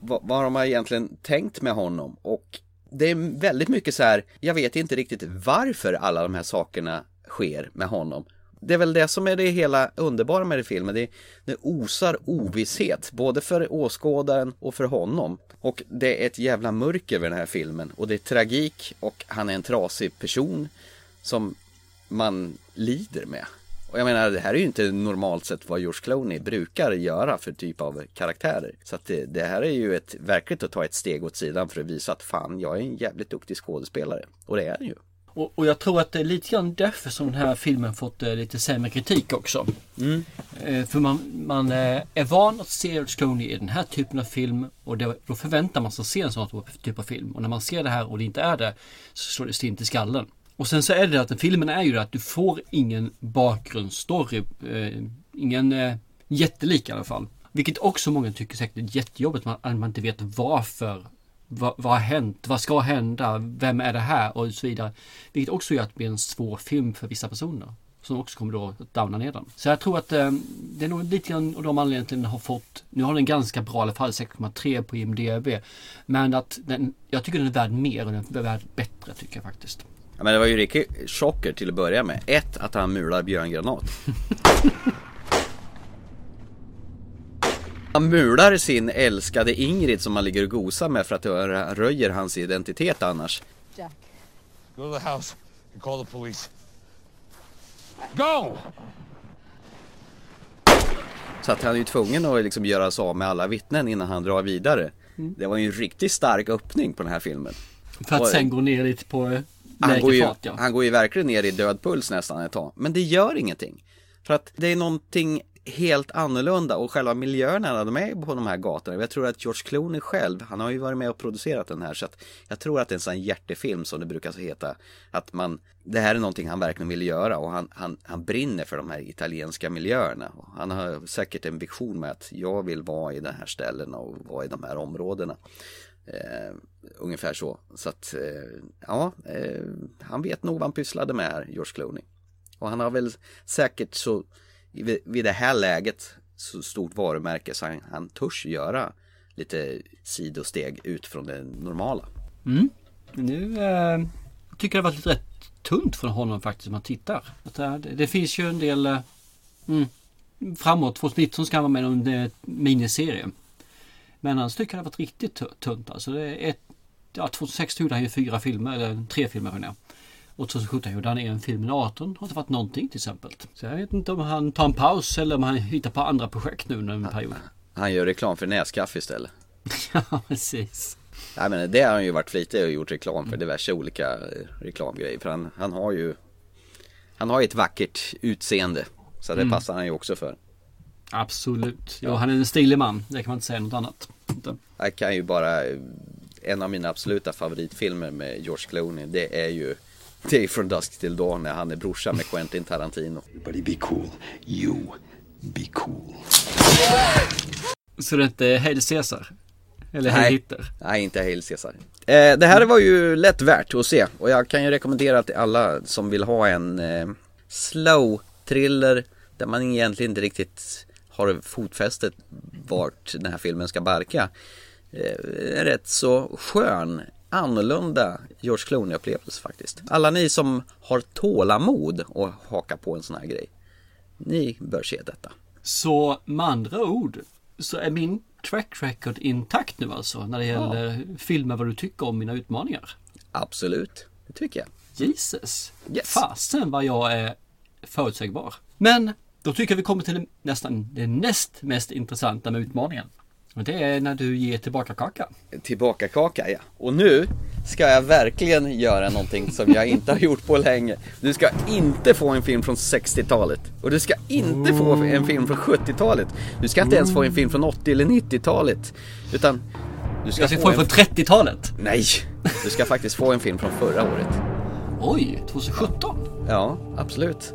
vad, vad de har egentligen tänkt med honom. Och det är väldigt mycket så här, jag vet inte riktigt varför alla de här sakerna sker med honom. Det är väl det som är det hela underbara med det filmen. Det, det osar ovisshet, både för åskådaren och för honom. Och det är ett jävla mörker över den här filmen. Och det är tragik och han är en trasig person som man lider med. Och jag menar, det här är ju inte normalt sett vad George Clooney brukar göra för typ av karaktärer. Så att det, det här är ju ett, verkligt att ta ett steg åt sidan för att visa att fan, jag är en jävligt duktig skådespelare. Och det är han ju. Och, och, jag tror att det är lite grann därför som den här filmen fått eh, lite sämre kritik också. Mm. Eh, för man, man eh, är van att se George Clooney i den här typen av film och det, då förväntar man sig att se en sån typ av film. Och när man ser det här och det inte är det så slår det stint i skallen. Och sen så är det att den filmen är ju det att du får ingen bakgrundsstory. Eh, ingen eh, jättelik i alla fall. Vilket också många tycker säkert är jättejobbigt. Man, man inte vet varför. Va, vad har hänt? Vad ska hända? Vem är det här? Och så vidare. Vilket också gör att det blir en svår film för vissa personer. Som också kommer då att downa ner den. Så jag tror att eh, det är nog lite grann av de anledningarna till den har fått, nu har den ganska bra i alla fall, 6,3 på IMDB. Men att den, jag tycker den är värd mer och den är värd bättre tycker jag faktiskt. Ja, men det var ju riktigt chocker till att börja med. Ett, att han mular björngranat. Han mular sin älskade Ingrid som han ligger och gosar med för att det röjer hans identitet annars. Jack. Go to the house and call the police. Go! Så att han är ju tvungen att liksom göra sig av med alla vittnen innan han drar vidare. Mm. Det var ju en riktigt stark öppning på den här filmen. För att Och- sen gå ner lite på eh, han går, ju, fart ja. han går ju verkligen ner i död puls nästan ett tag. Men det gör ingenting. För att det är någonting helt annorlunda och själva miljöerna de är på de här gatorna. Jag tror att George Clooney själv, han har ju varit med och producerat den här så att jag tror att det är en sån hjärtefilm som det brukar heta. Att man, det här är någonting han verkligen vill göra och han, han, han brinner för de här italienska miljöerna. Han har säkert en vision med att jag vill vara i de här ställena och vara i de här områdena. Eh, ungefär så. Så att, eh, ja, eh, han vet nog vad han pysslade med här, George Clooney. Och han har väl säkert så, vid, vid det här läget, så stort varumärke så han, han törs göra lite sidosteg ut från det normala. Mm. Nu eh, tycker jag det varit lite rätt tunt från honom faktiskt om man tittar. Att, eh, det, det finns ju en del eh, mm, framåt. 2019 ska han vara med i någon eh, miniserie. Men annars tycker jag det har varit riktigt tunt. Alltså det är ett, ja, 2006 gjorde han ju fyra filmer, eller tre filmer menar jag. Och 2017 gjorde han en film med 18. Har inte varit någonting till exempel. Så jag vet inte om han tar en paus eller om han hittar på andra projekt nu under en period. Han gör reklam för näskaffe istället. ja, precis. Nej men det har han ju varit flitig och gjort reklam för diverse olika eh, reklamgrejer. För han, han har ju Han har ju ett vackert utseende. Så det Mm. passar han ju också för. Absolut. Ja, han är en stilig man. Det kan man inte säga något annat. Inte. Jag kan ju bara En av mina absoluta favoritfilmer med George Clooney Det är ju Det är från Dusk till Dawn när han är brorsa med Quentin Tarantino Everybody be cool. You be cool. Så det är inte Hail Caesar? Eller Hail Hitler? nej inte Hail Caesar eh, Det här var ju lätt värt att se och jag kan ju rekommendera till alla som vill ha en eh, slow thriller där man egentligen inte riktigt har fotfästet vart den här filmen ska barka. Eh, rätt så skön, annorlunda George Clooney-upplevelse faktiskt. Alla ni som har tålamod och haka på en sån här grej, ni bör se detta. Så med andra ord så är min track record intakt nu alltså när det gäller filmer vad du tycker om mina utmaningar. Absolut, det tycker jag. Jesus! Fasen vad jag är förutsägbar. Men då tycker jag vi kommer till nästan det näst mest intressanta med utmaningen. Och det är när du ger tillbaka kaka. Tillbaka kaka ja. Och nu ska jag verkligen göra någonting som jag inte har gjort på länge. Du ska inte få en film från 60-talet. Och du ska inte få en film från 70-talet. Du ska inte ens få en film från 80 eller 90-talet. Utan du ska, Jag ska få en från 30-talet. Nej! Du ska faktiskt få en film från förra året. Oj, 2017? Ja, absolut.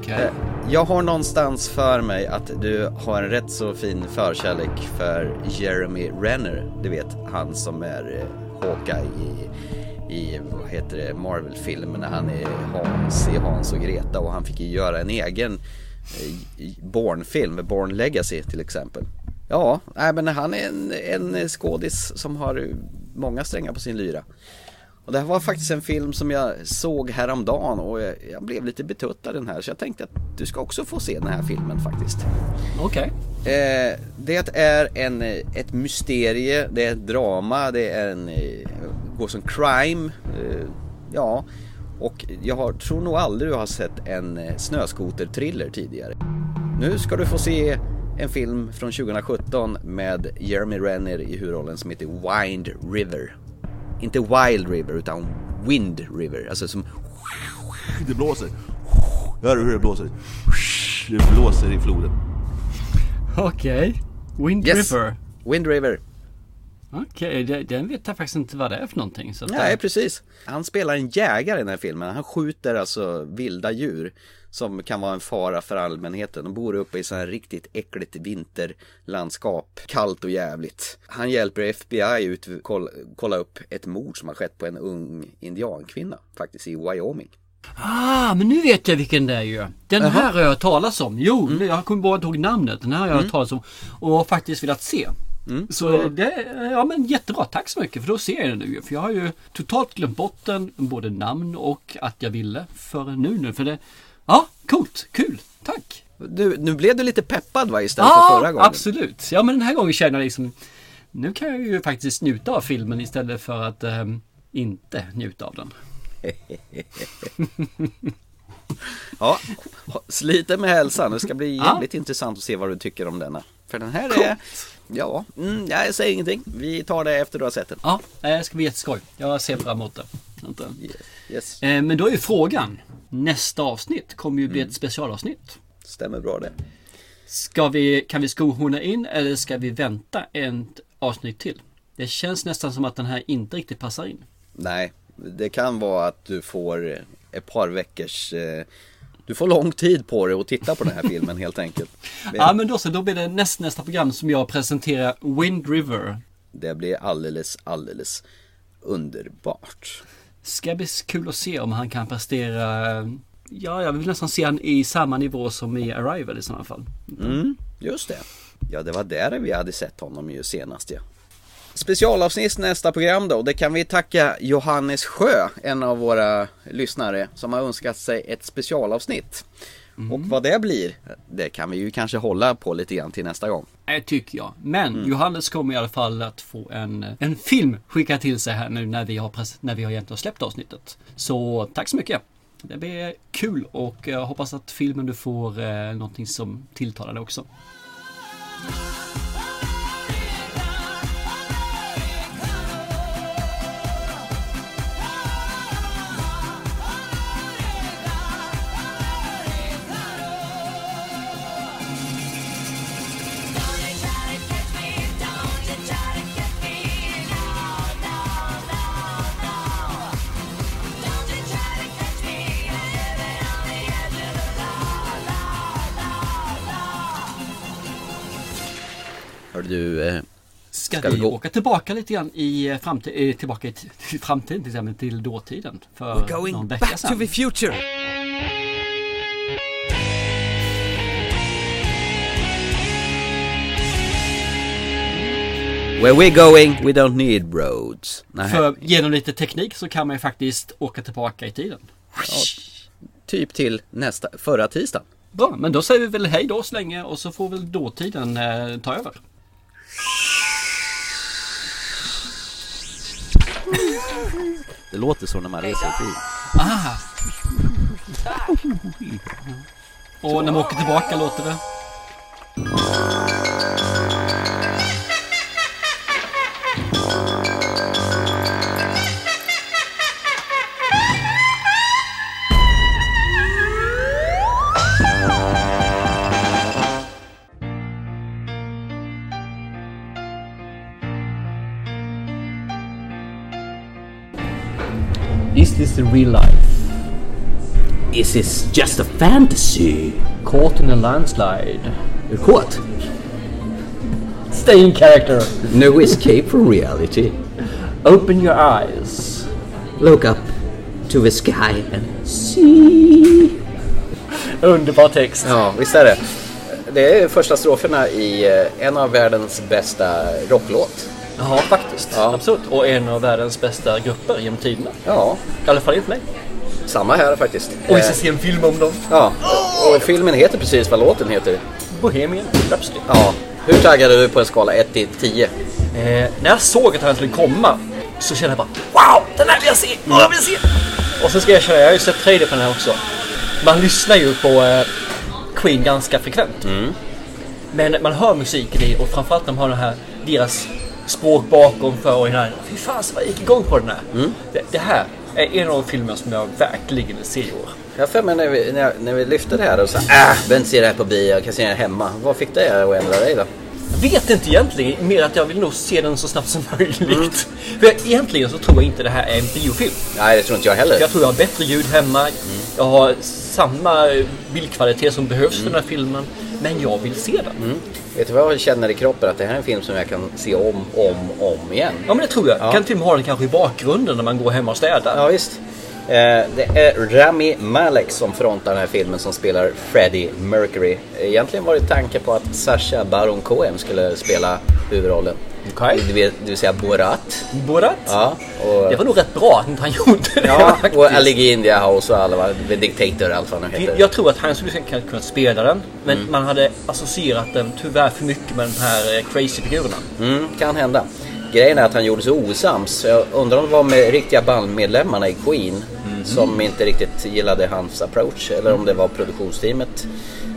Okay. Eh, jag har någonstans för mig att du har en rätt så fin förkärlek för Jeremy Renner. Du vet, han som är eh, Hawkeye i, i vad heter det, Marvel-filmerna. han är Hans i Hans och Greta och han fick ju göra en egen eh, Born-film, Born Legacy till exempel. Ja, nej, men han är en, en skådis som har många strängar på sin lyra. Och det här var faktiskt en film som jag såg häromdagen och jag, jag blev lite betuttad den här så jag tänkte att du ska också få se den här filmen faktiskt. Okej. Eh, det är en, ett mysterie, det är ett drama, det är en, eh, går som crime, eh, ja. Och jag har, tror nog aldrig du har sett en eh, snöskoter-thriller tidigare. Nu ska du få se en film från 2017 med Jeremy Renner i huvudrollen som heter Wind River. Inte Wild River utan Wind River, alltså som Det blåser. Hör du hur det blåser? Det blåser i floden. Okej. Wind Yes. River. Wind River. Okej, det- den vet jag faktiskt inte vad det är för någonting. Så Nej, precis. Han spelar en jägare i den här filmen. Han skjuter alltså vilda djur som kan vara en fara för allmänheten. De bor uppe i så här riktigt äckligt vinterlandskap. Kallt och jävligt. Han hjälper FBI ut kolla, kolla upp ett mord som har skett på en ung indiankvinna faktiskt i Wyoming. Ah, men nu vet jag vilken det är ju. Den Jaha. här har jag talas om. Jo, jag kommer bara inte ihåg namnet. Den här har jag Mm. talas om och faktiskt velat se. Så det, ja men jättebra, tack så mycket för då ser jag den nu. För jag har ju totalt glömt bort den, både namn och att jag ville för nu nu. För det, ja, coolt, kul, tack. Du, nu blev du lite peppad va istället för förra Ja, gången? absolut. Ja men den här gången känner jag liksom, nu kan jag ju faktiskt njuta av filmen istället för att ehm, inte njuta av den. Ja, sliter med hälsan. Det ska bli Ja. jävligt intressant att se vad du tycker om denna. För den här är, ja, mm, jag säger ingenting. Vi tar det efter du har sett den. Ja, det ska bli jätteskoj. Jag ser fram emot det. Inte? Yes. Eh, Men då är ju frågan, nästa avsnitt kommer ju bli Mm. ett specialavsnitt. Stämmer bra det. Ska vi, kan vi skohorna in eller ska vi vänta ett avsnitt till? Det känns nästan som att den här inte riktigt passar in. Nej, det kan vara att du får ett par veckors eh, Du får lång tid på dig att titta på den här filmen helt enkelt. Ja men då så, då blir det näst, nästa program som jag presenterar Wind River. Det blir alldeles, alldeles underbart. Ska bli kul att se om han kan prestera eh, Ja, jag vill nästan se han i samma nivå som i Arrival i sådana fall. Mm, just det. Ja, det var där vi hade sett honom ju senast ja. Specialavsnitt nästa program då. Det kan vi tacka Johannes Sjö, en av våra lyssnare, som har önskat sig ett specialavsnitt. Och vad det blir, det kan vi ju kanske hålla på lite grann till nästa gång. Det tycker jag. Men Mm. Johannes kommer i alla fall att få en, en film skickad till sig här nu när vi har, när vi har egentligen släppt avsnittet. Så tack så mycket. Det blir kul och jag hoppas att filmen du får eh, någonting som tilltalar dig också. Hör du, eh, Ska, Ska vi, gå? åka tillbaka lite grann i framtiden, eh, tillbaka i till framtiden till exempel, till dåtiden? För We're going någon vecka back sedan. to the future! Where we're going, we don't need roads. Nej. För genom lite teknik så kan man ju faktiskt åka tillbaka i tiden. Typ till nästa, förra tisdagen. Bra, men då säger vi väl hej då så länge och så får väl dåtiden eh, ta över. Det låter så när man reser i tid. Ah! Och när man åker tillbaka låter det? This real life? Is this just a fantasy? Caught in a landslide. You're caught. Stay in character. No escape from reality. Open your eyes. Look up to the sky and see. Underbar text. Ja, visst är det. Det är första stroferna i eh, en av världens bästa rocklåt. Ja, faktiskt. Ja. Absolut. Och en av världens bästa grupper genom tiderna. Ja, I alla fall enligt mig. samma här faktiskt. Och vi ska Eh, se en film om dem. Ja, och filmen heter precis vad låten heter. Bohemian Rhapsody. Ja, hur taggad är du på en skala 1 till 10? Eh, när jag såg att han skulle komma så kände jag bara Wow! Den här vill jag se! Åh, jag vill se! Och så ska jag erkänna, jag har ju sett trailer på den här också. Man lyssnar ju på eh, Queen ganska frekvent. Men man hör musiken i och framförallt när man har den här, deras språk bakom för den här. Fy fan så jag gick igång på den här. Det, det här är en av de filmer som jag verkligen vill se i år. Jag för mig när vi, när, jag- när vi lyfte det här och sa äh, behöver inte se det här på bio, jag kan se det hemma. Vad fick det att ändra dig då? Vet inte egentligen, mer att jag vill nog se den så snabbt som möjligt. För jag, egentligen så tror jag inte det här är en biofilm. Nej, det tror inte jag heller. Jag tror jag har bättre ljud hemma. Jag har samma bildkvalitet som behövs för den här filmen. Men jag vill se den. Vet du vad jag känner i kroppen? Att det här är en film som jag kan se om, om, om igen. Ja men det tror jag. Ja. Kan till och med ha den kanske i bakgrunden när man går hemma och städar. Ja, visst. Eh, det är Rami Malek som frontar den här filmen som spelar Freddie Mercury. Egentligen var det tanke på att Sacha Baron Cohen skulle spela huvudrollen. Okej. Det, vill, det vill säga Borat. Borat? Ja, och, Det var nog rätt bra att inte han gjorde det ja, faktiskt. och Ali India House och alla va? The Dictator och allt vad han heter. Jag tror att han skulle kunna kunna spela den. Men man hade associerat den tyvärr för mycket med de här eh, crazy-figurerna. Mm, kan hända. Grejen är att han gjorde sig osams. Jag undrar om det var med riktiga bandmedlemmarna i Queen som inte riktigt gillade hans approach. Eller om det var produktionsteamet.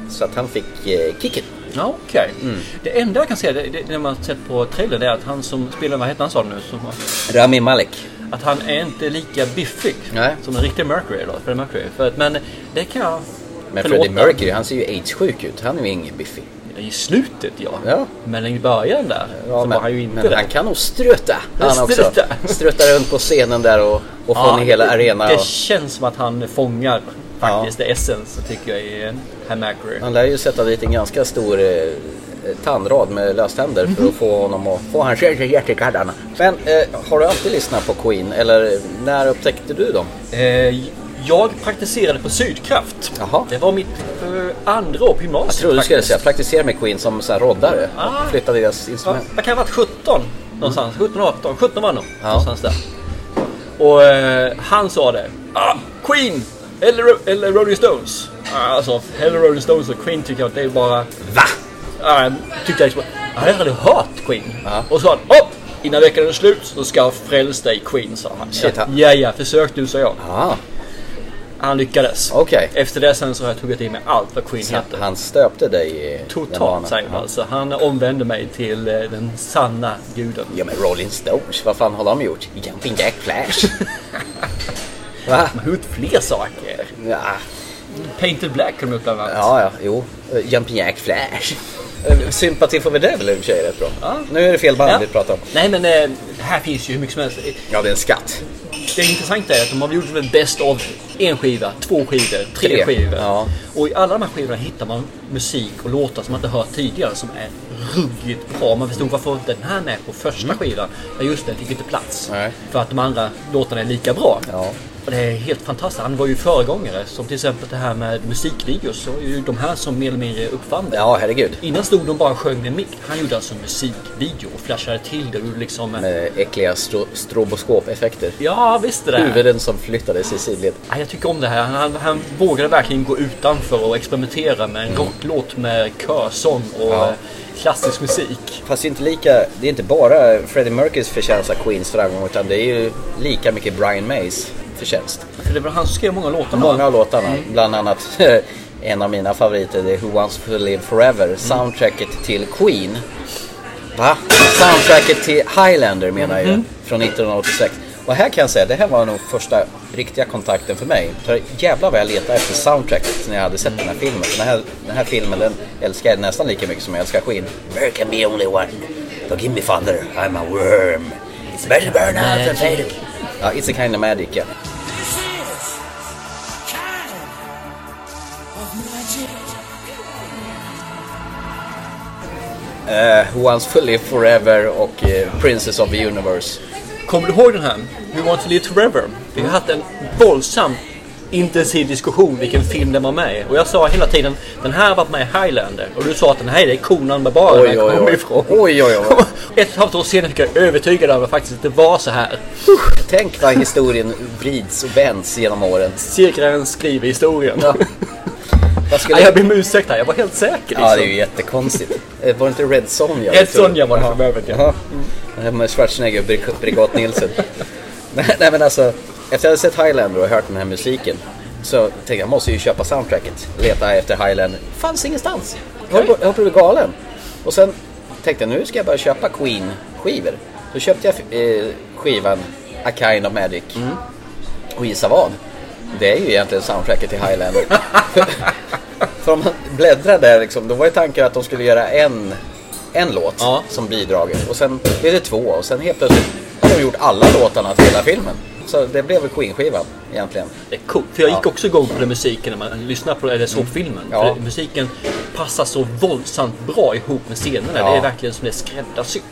Så att han fick eh, kicken. Ja, okej. Det enda jag kan säga, det, det, det man har sett på trailern, det är att han som spelar, vad heter han sa nu? Som, Rami Malek. att han är inte lika biffig Nej. som den riktiga Mercury då, Freddie Mercury. För, att- men det kan jag Men. Freddie Mercury, han ser ju aids-sjuk ut. Han är ju ingen biffig. I slutet ja. Ja. Men i början där Ja, så men, var han ju inte men det. han kan nog struta. Han också. Struta runt på scenen där och, och få en hela det, arena. Det Och, känns som att han fångar faktiskt det essens tycker jag i Mercury. han lär ju sätta dit en ganska stor eh, tandrad med löständer för att få honom att få hans hjärtekaddarna. Men eh, har du alltid lyssnat på Queen eller när upptäckte du dem? Eh, jag praktiserade på Sydkraft. Jaha. Det var mitt eh, andra år på gymnasiet. Jag trodde du skulle säga praktisera med Queen som så här roddare. Ah. Flytta deras Ja, instrument. jag kan ha varit 17 någonstans. 17, 18, 17 var jag nog. Ja. Någonstans där. Och eh, han sa det. Ah, Queen! Eller, eller Rolling Stones. Alltså, hellre Rolling Stones och Queen tycker jag att det är bara... Va? Ah, tyckte jag liksom, jag hade aldrig hört Queen. Ja. Och så sa han, upp! Innan veckan är slut så ska jag frälsa dig Queen, sa han. Shit, Ja, ja, försök du, sa jag. Ah, Han lyckades. Okej. Efter det sen så har jag tagit i mig allt vad Queen så heter. han stöpte dig i Totalt säger man Ja. alltså. Han omvände mig till eh, den sanna guden. Ja men Rolling Stones, vad fan har de gjort? Jumping Jack Flash? Va? De har gjort fler saker. Ja, Painted Black de gjort bland annat. ja, ja jo. Uh, Jumping Jack Flash. Uh, Sympati for the Devil i och för sig är rätt bra. Ja. Nu är det fel band Ja. vi pratar om. Nej men eh, här finns ju hur mycket som helst. Ja, det är en skatt. Det intressanta är att de har gjort väl bäst av en skiva, två skivor, tre, Tre. skivor. Ja. Och i alla de här skivorna hittar man musik och låtar som man inte hört tidigare som är ruggigt bra. Man förstod varför inte den här med på första skivan. Ja just den fick inte plats. Nej. För att de andra låtarna är lika bra. Ja. Och det är helt fantastiskt. Han var ju föregångare. Som till exempel det här med musikvideos. Så är ju de här som mer eller mindre uppfann det. Ja, herregud. Innan stod de bara och sjöng med mick. Han gjorde alltså musikvideo och flashade till det. Och liksom, Med äckliga stro- stroboskopeffekter. ja, visst det där. Huvuden som flyttades i sidled. Ja, jag tycker om det här. Han, han vågade verkligen gå utanför och experimentera med en rocklåt med körsång och Ja. eh, klassisk musik. Fast det är inte lika, det är inte bara Freddie Mercurys förtjänst av Queens framgång utan det är ju lika mycket Brian Mays förtjänst. För det var han som skrev många låtar. Många av låtarna, bland annat en av mina favoriter, det är Who Wants to Live Forever, soundtracket till Queen. Va? Soundtracket till Highlander menar jag ju, från 1986. Och här kan jag säga, det här var nog första riktiga kontakten för mig. För jävlar vad jag letade efter soundtracket när jag hade sett den här filmen. Den, här, den här filmen den älskar jag nästan lika mycket som jag älskar Queen. There can be only one. Forgive me father, I'm a worm. It's better burn out than fade. Ja, it's a kind of magic ja. Uh, Who Wants to Live Forever och eh, Princess of the Universe. Kommer du ihåg den här? We want to live forever. Vi har haft en våldsam intensiv diskussion vilken film den var med i. Och jag sa hela tiden den här var med i Highlander. Och du sa att den här är konan med bara Oj, den kommer oj. ifrån. Oj, oj, oj. Ett och ett halvt år senare fick jag övertygad om att det faktiskt inte var så här. Tänk vad historien vrids och vänds genom åren. Cirkeln skriver historien. Vad skulle... Ja, jag ber om ursäkt här, jag var helt säker. Liksom. Ja, det är ju jättekonstigt. Eh, Var det inte Red Sonja? Red Sonja var det för övrigt, ja. Här Med Schwarzenegger och Brig- Brigat Nielsen. nej, men alltså, efter att jag hade sett Highlander och hört den här musiken så tänkte jag, jag måste ju köpa soundtracket. Leta efter Highlander. Fanns ingenstans. Jag höll på- att bli galen. Och sen tänkte jag, nu ska jag börja köpa Queen-skivor. Då köpte jag eh, skivan A Kind of Magic. Och gissa vad? Det är ju egentligen soundtracket till Highlander. för, om man bläddrar där liksom, då var ju tanken att de skulle göra en, en låt som bidrag. Och sen blev det två och sen helt plötsligt har de gjort alla låtarna till hela filmen. Så det blev väl Queen-skivan egentligen. Det är coolt. För jag gick Ja. också igång på den musiken när man lyssnar på eller såg filmen. Ja. För musiken passar så våldsamt bra ihop med scenerna. Ja. Det är verkligen som det är skräddarsytt.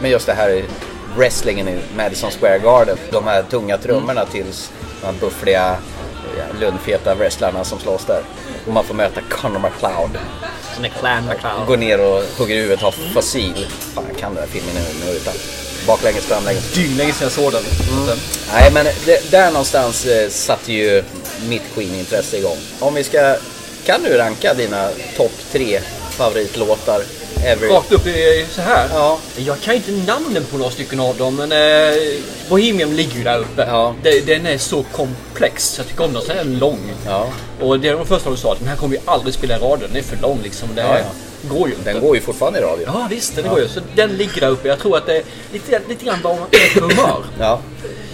Men just det här wrestlingen i Madison Square Garden. De här tunga trummorna tills de här buffliga, lundfeta wrestlarna som slåss där. Och man får möta Conor McLeod. Som är Clan McCloud. Går ner och hugger huvudet av fossil. Fan, jag kan den här filmen nu, nu utan. Baklänges, framlänges. Dynlänge sedan jag såg den. Nej, men det, där någonstans eh, satte ju mitt Queen-intresse igång. Om vi ska... Kan du ranka dina topp tre favoritlåtar ever? Rakt upp i så här. Ja. Jag kan inte namnen på några stycken av dem men eh, Bohemian ligger ju där uppe. Det- Den är så komplex. Jag tycker om den. Sen är den lång. Och det är de första du sa. att Den här kommer vi aldrig spela i radio. Den är för lång liksom. Det Ja, ja. går ju inte. Den går ju fortfarande i radio. Ja visst, den Ja. går ju. Så den ligger där uppe. Jag tror att det är lite, lite grann vad man är på humör. Ja.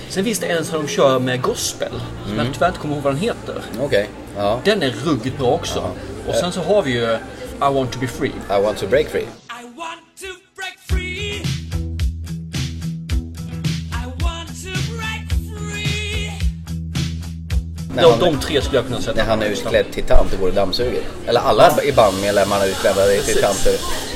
Sen finns det en som de kör med gospel. Som Mm. jag tyvärr inte kommer ihåg vad den heter. Okej. Ja. Den är ruggigt bra också. Och sen så har vi ju I want to be free. I want to break free. När De, han- de tre skulle jag kunna sätta. När han är utklädd till tant och går och dammsuger. Eller alla i bandmedlemmarna är utklädda till tanter.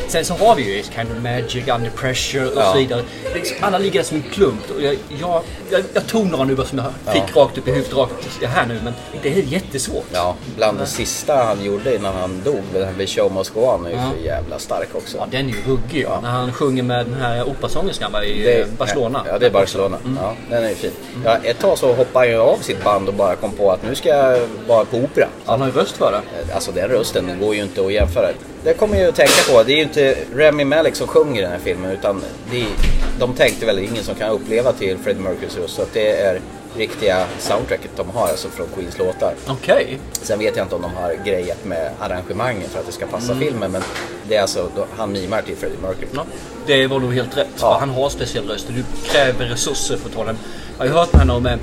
Sen så har vi ju Kind of Magic, Under Pressure och Ja. så vidare. Liksom- Alla ligger som en klump. Jag, jag, jag, jag tog några nu bara som jag fick rakt upp i huvudet rakt här nu. Men det är jättesvårt. Ja, bland det sista han gjorde innan han dog, den här Show Must Go On, är ju Ja. för jävla stark också. Ja, den är ju ruggig. Ja. När han sjunger med den här operasångerskan i Det- eh, Barcelona. Ja, det är Barcelona. Ja, den är ju fin. Ja, ett tag så hoppade han ju av sitt band och bara kom på att nu ska jag vara på opera. Han har ju röst för det. Alltså den rösten den går ju inte att jämföra. Det kommer jag ju att tänka på. Det är ju inte Remy Malek som sjunger i den här filmen utan är, de tänkte väl ingen som kan uppleva till Freddie Mercurys röst. Så att det är riktiga soundtracket de har alltså från Queens låtar. Okej. Sen vet jag inte om de har grejat med arrangemangen för att det ska passa Mm. filmen men det är alltså, då- han mimar till Freddie Mercury. Ja, det var nog helt rätt. Ja. Han har speciell röst och du kräver resurser för att ta den. Jag har hört med henne om eh,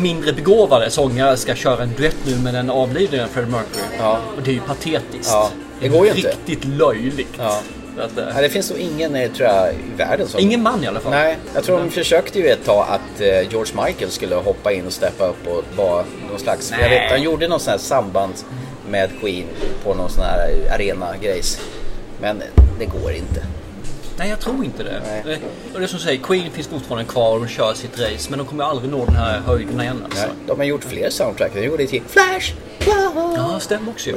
mindre begåvade sångare ska köra en duett nu med den avlidne Freddie Mercury. Ja. Och det är ju patetiskt. Ja, det går ju inte. Riktigt löjligt. Ja. Att, eh, det finns nog ingen, eh, tror jag, i världen som... Ingen man i alla fall. Nej, jag tror de försökte ju ett tag att eh, George Michael skulle hoppa in och steppa upp och vara någon slags... Jag Nej. vet, han gjorde någon sån här samband med Queen på någon sån här arena-grejs. Men det går inte. Nej, jag tror inte det. Eh, Och det är som säger, Queen finns fortfarande kvar och de kör sitt race. Men de kommer aldrig nå den här höjden igen alltså. Nej, de har gjort fler soundtrack. De gjorde till Flash! Ja, stämmer också ju.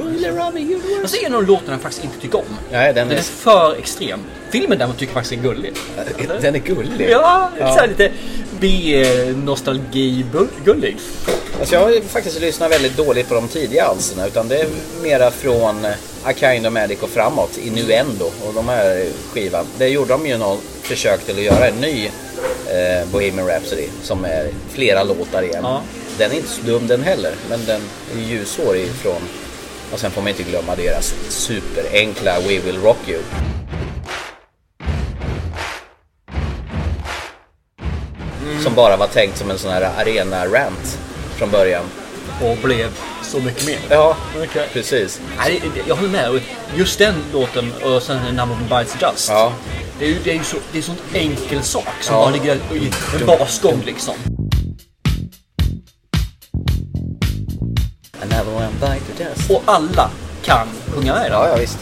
Och så är det en av låtarna jag faktiskt inte tycker om. Nej, den Den är... är för extrem. Filmen däremot tycker jag faktiskt är gullig. Den är gullig. Ja, Ja. Så lite B-nostalgi-gullig. Alltså jag har faktiskt lyssnat väldigt dåligt på de tidiga alsterna utan det är mera från eh, A Kind of Magic och framåt, Innuendo och de här skivan. Det gjorde de ju någon försök till att göra en ny eh, Bohemian Rhapsody som är flera låtar igen. Ja. Den är inte så dum den heller men den är ljusår ifrån och sen får man inte glömma deras superenkla We Will Rock You. Som bara var tänkt som en sån här arena-rant från början. Och blev så mycket mer. Ja, Okej. precis. Nej, jag håller med. Just den låten och sen Number of Bites Dust. Ja. Det är ju det är så, det är sån enkel sak som Ja. bara ligger i en basgång liksom. Och alla kan sjunga med den. Ja, ja visst.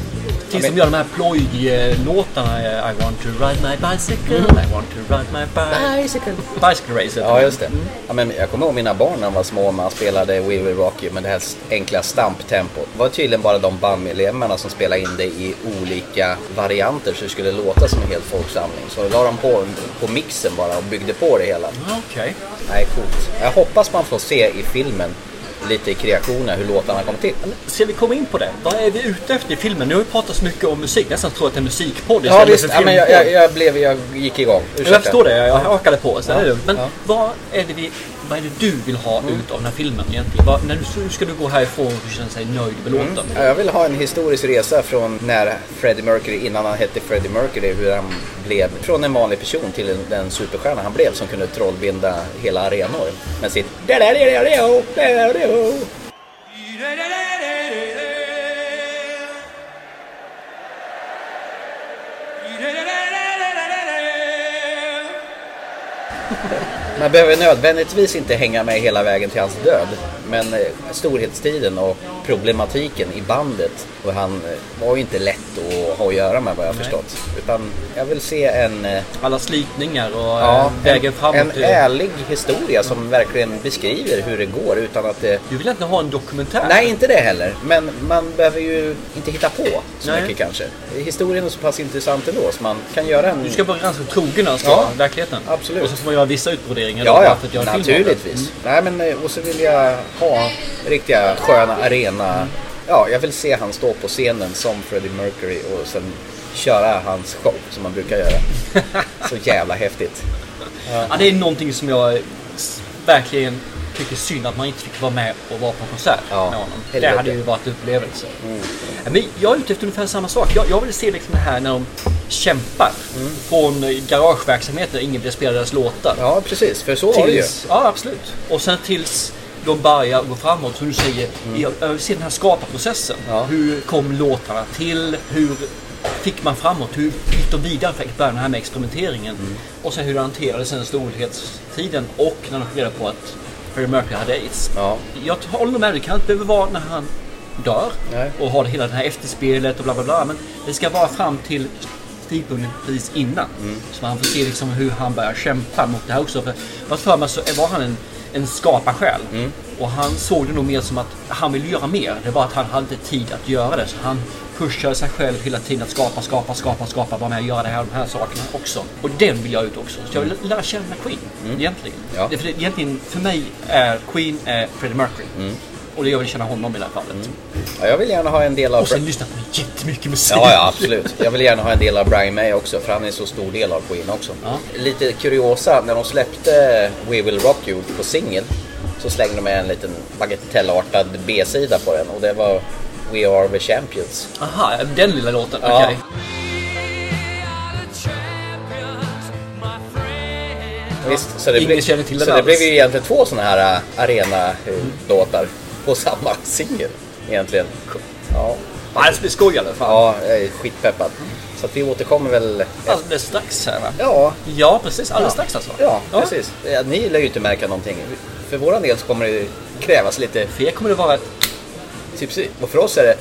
Tills Ja, de men- gör de här plojlåtarna. I want to ride my bicycle, Mm. I want to ride my bi- Bicycle. bicycle racer. Ja, just det. Ja, men jag kommer ihåg mina barn när de var små, man spelade We Will Rock You med det här enkla stamptempot. Det var tydligen bara de bandmedlemmarna som spelade in det i olika varianter så det skulle låta som en hel folksamling. Så la de på, på mixen bara och byggde på det hela. Okej. Nej, coolt. Jag hoppas man får se i filmen lite i kreationer hur låtarna kom till. Ska vi komma in på det? Vad är vi ute efter i filmen? Nu har vi pratat så mycket om musik. Nästan tror att det är en musikpodd Ja visst, ja, men jag, jag, jag, blev, jag gick igång. Ursäkta. Jag förstår det, jag hakade på. Så Ja. Men Ja. vad, är det vi, vad är det du vill ha ut av den här filmen egentligen? Vad, när du, ska du gå härifrån och känna sig nöjd med låten? Mm. Ja, Jag vill ha en historisk resa från när Freddie Mercury, innan han hette Freddie Mercury, hur han blev från en vanlig person till en, den superstjärna han blev som kunde trollbinda hela arenor med sitt Man behöver nödvändigtvis inte hänga med hela vägen till hans död. Men eh, storhetstiden och problematiken i bandet. Och han eh, var ju inte lätt att ha att göra med vad jag har Nej. förstått. Utan jag vill se en... eh, Alla slitningar och Ja, vägen en, framåt. en ärlig historia som verkligen beskriver hur det går utan att det... Du vill inte ha en dokumentär? Nej, inte det heller. Men man behöver ju inte hitta på så Nej. mycket kanske. Historien är så pass intressant ändå så man kan göra en... Du ska vara ganska trogen alltså, Ja, verkligen. absolut. Och så får man göra vissa utbroderingar då, Ja, bara ja, för att göra naturligtvis. Nej, men och så vill jag ha riktiga sköna arena. Ja, jag vill se han stå på scenen som Freddie Mercury och sen köra hans show som man brukar göra. Så jävla häftigt. Ja, det är någonting som jag verkligen tycker synd att man inte fick vara med och vara på konsert med honom. Det hade ju varit en upplevelse. Men jag är ute efter ungefär samma sak. Jag, jag vill se liksom det här när de kämpar. Från eh, garageverksamhet där ingen vill spela deras låtar. Ja, precis. För så var det ju. Tills- Ja, absolut. Och sen tills de börjar gå framåt, som du säger. Jag, jag vill se den här skaparprocessen. Hur kom låtarna till? Hur fick man framåt? Hur gick de vidare för att börja den här med experimenteringen? Och sen hur de hanterade sen storhetstiden och när de fick reda på att Freddie Mercury hade aids. Ja. Jag håller med, det kan inte behöva vara när han dör Nej. och har hela det här efterspelet och bla bla bla. Men det ska vara fram till tidpunkten precis innan. Mm. Så man får se liksom hur han börjar kämpa mot det här också. För vad för mig så var han en, en skaparsjäl. Mm. Och han såg det nog mer som att han ville göra mer. Det var att han hade inte tid att göra det. Så han pushade sig själv hela tiden att skapa, skapa, skapa, skapa. Vara med och göra det här de här sakerna också. Och den vill jag ut också. Så jag vill lära känna Queen egentligen. Ja. Det för det, egentligen för mig är Queen är Freddie Mercury. Mm. Och det jag vill känna honom i det här fallet. Ja, jag vill gärna ha en del av... Och sen lyssna på jättemycket musik. Ja, ja, absolut. Jag vill gärna ha en del av Brian May också, för han är en så stor del av Queen också. Lite kuriosa, när de släppte We Will Rock You på singel så slängde de med en liten bagatellartad B-sida på den och det var We Are The Champions. Aha, den lilla låten. Ja. Okej. Visst, så det, Ingen blev, känner till så det alls. blev ju egentligen två sådana här äh, arena-låtar på samma singel egentligen. Ja. Ja, det blir skoj i alla fall. Ja, jag är skitpeppad. Så att vi återkommer väl... Alldeles strax här va? Ja. Ja, precis. Alldeles Ja. strax alltså. Ja, precis. Ja, ni lär ju inte märka någonting. För våran del så kommer det krävas lite... För er kommer det vara ett... Typ, och för oss är det...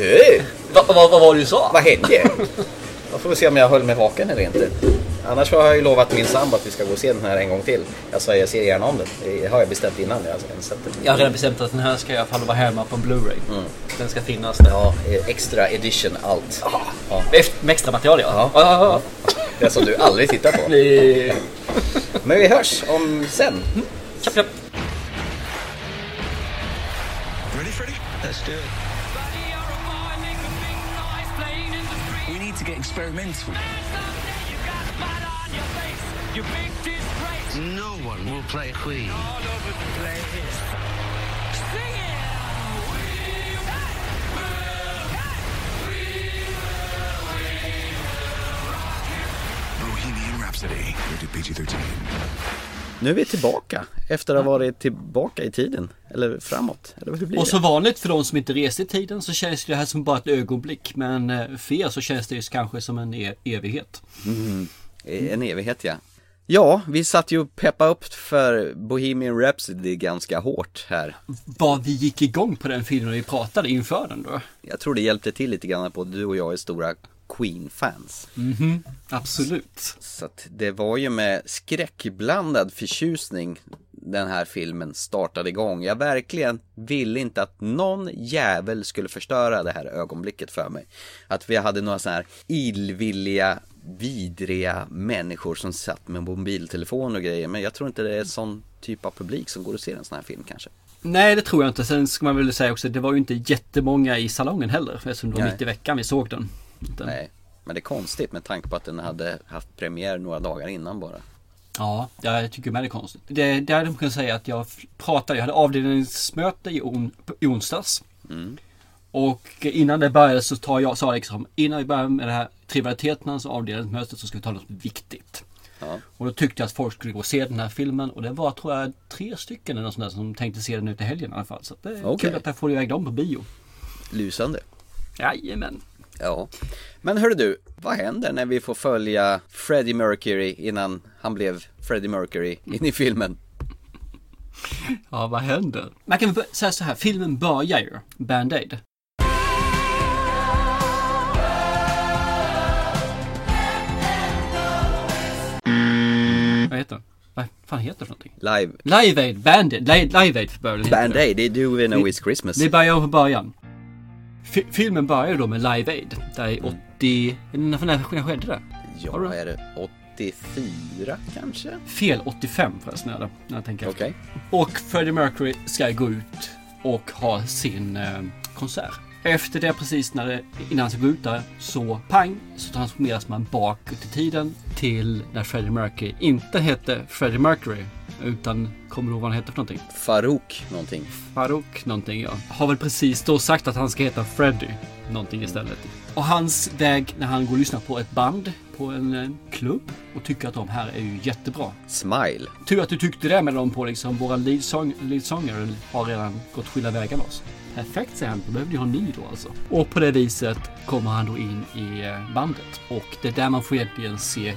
Eh, Va, va, vad var det du sa? Vad hände? Då får vi se om jag höll mig vaken eller inte. Annars har jag ju lovat min sambo att vi ska gå och se den här en gång till. Jag sa jag ser gärna om den. Det har jag bestämt innan. Jag har sett den. Jag har redan bestämt att den här ska i alla fall vara hemma på Blu-ray. Mm. Den ska finnas där. Ja, eh, extra edition allt. Ja. Efter- Med extra material ja. Ja. ja, ja, Det som du aldrig tittar på. Men vi hörs om sen. Tjapp, tjapp. Ready, Freddy? Let's do it. We need to get experimental. No one will play Queen. Bohemian Rhapsody. Rated PG-13. Nu är vi tillbaka. Efter att ha varit tillbaka i tiden. Eller framåt. Eller hur blir Och det? som vanligt för de som inte reste i tiden så känns det här som bara ett ögonblick. Men eh, för er så känns det kanske som en e- evighet. Mm. En evighet ja. Ja, vi satt ju och peppa upp för Bohemian Rhapsody ganska hårt här. Vad vi gick igång på den filmen och vi pratade inför den då. Jag tror det hjälpte till lite grann på att du och jag är stora Queen-fans. Mhm, absolut. Så att det var ju med skräckblandad förtjusning den här filmen startade igång. Jag verkligen ville inte att någon jävel skulle förstöra det här ögonblicket för mig. Att vi hade några sådana här illvilliga, vidriga människor som satt med mobiltelefon och grejer. Men jag tror inte det är sån typ av publik som går och ser en sån här film kanske. Nej, det tror jag inte. Sen ska man väl säga också, det var ju inte jättemånga i salongen heller. Eftersom det var Nej. mitt i veckan vi såg den. Den- Nej, men det är konstigt med tanke på att den hade haft premiär några dagar innan bara. Ja, jag tycker med det är konstigt. Det, det hade man kunnat säga att jag pratade, jag hade avdelningsmöte i, on, i onsdags. Mm. Och innan det började så tar jag, sa jag liksom, innan vi börjar med det här trivialiteternas avdelningsmötet så ska vi ta något viktigt. Ja. Och då tyckte jag att folk skulle gå och se den här filmen och det var tror jag tre stycken eller något sånt där som tänkte se den ut i helgen i alla fall. Så det är Okej. kul att jag får iväg dem på bio. Lysande. Jajamän. Ja. Men hörru du, vad händer när vi får följa Freddie Mercury innan han blev Freddie Mercury in i filmen? Ja, vad händer? Man kan säga så här, filmen börjar ju, Band-Aid. Heter den? Vad fan heter det för någonting? Live. Live Aid, Band-Aid, Li- Live Aid för början. Band-Aid, det är Do We Know It's Christmas. Det börjar från början. Fi- filmen börjar då med Live Aid. Där i 80... När, när, när skedde det? Ja, är det 84 kanske? Fel 85 förresten är det. När jag tänker Okej. Och Freddie Mercury ska gå ut och ha sin eh, konsert. Efter det precis när det, innan han ska gå ut där så pang så transformeras man bakåt i tiden till när Freddie Mercury inte hette Freddie Mercury utan kommer du ihåg vad han hette för någonting? Farouk någonting. Farouk någonting ja. Har väl precis då sagt att han ska heta Freddy någonting istället. Och hans väg när han går och lyssnar på ett band på en eh, klubb och tycker att de här är ju jättebra. Smile. Tur att du tyckte det med dem på liksom våra leadsång, leadsångare har redan gått skilda vägar med oss. Perfekt säger han, då behövde jag ha en ny då alltså. Och på det viset kommer han då in i eh, bandet. Och det är där man får egentligen se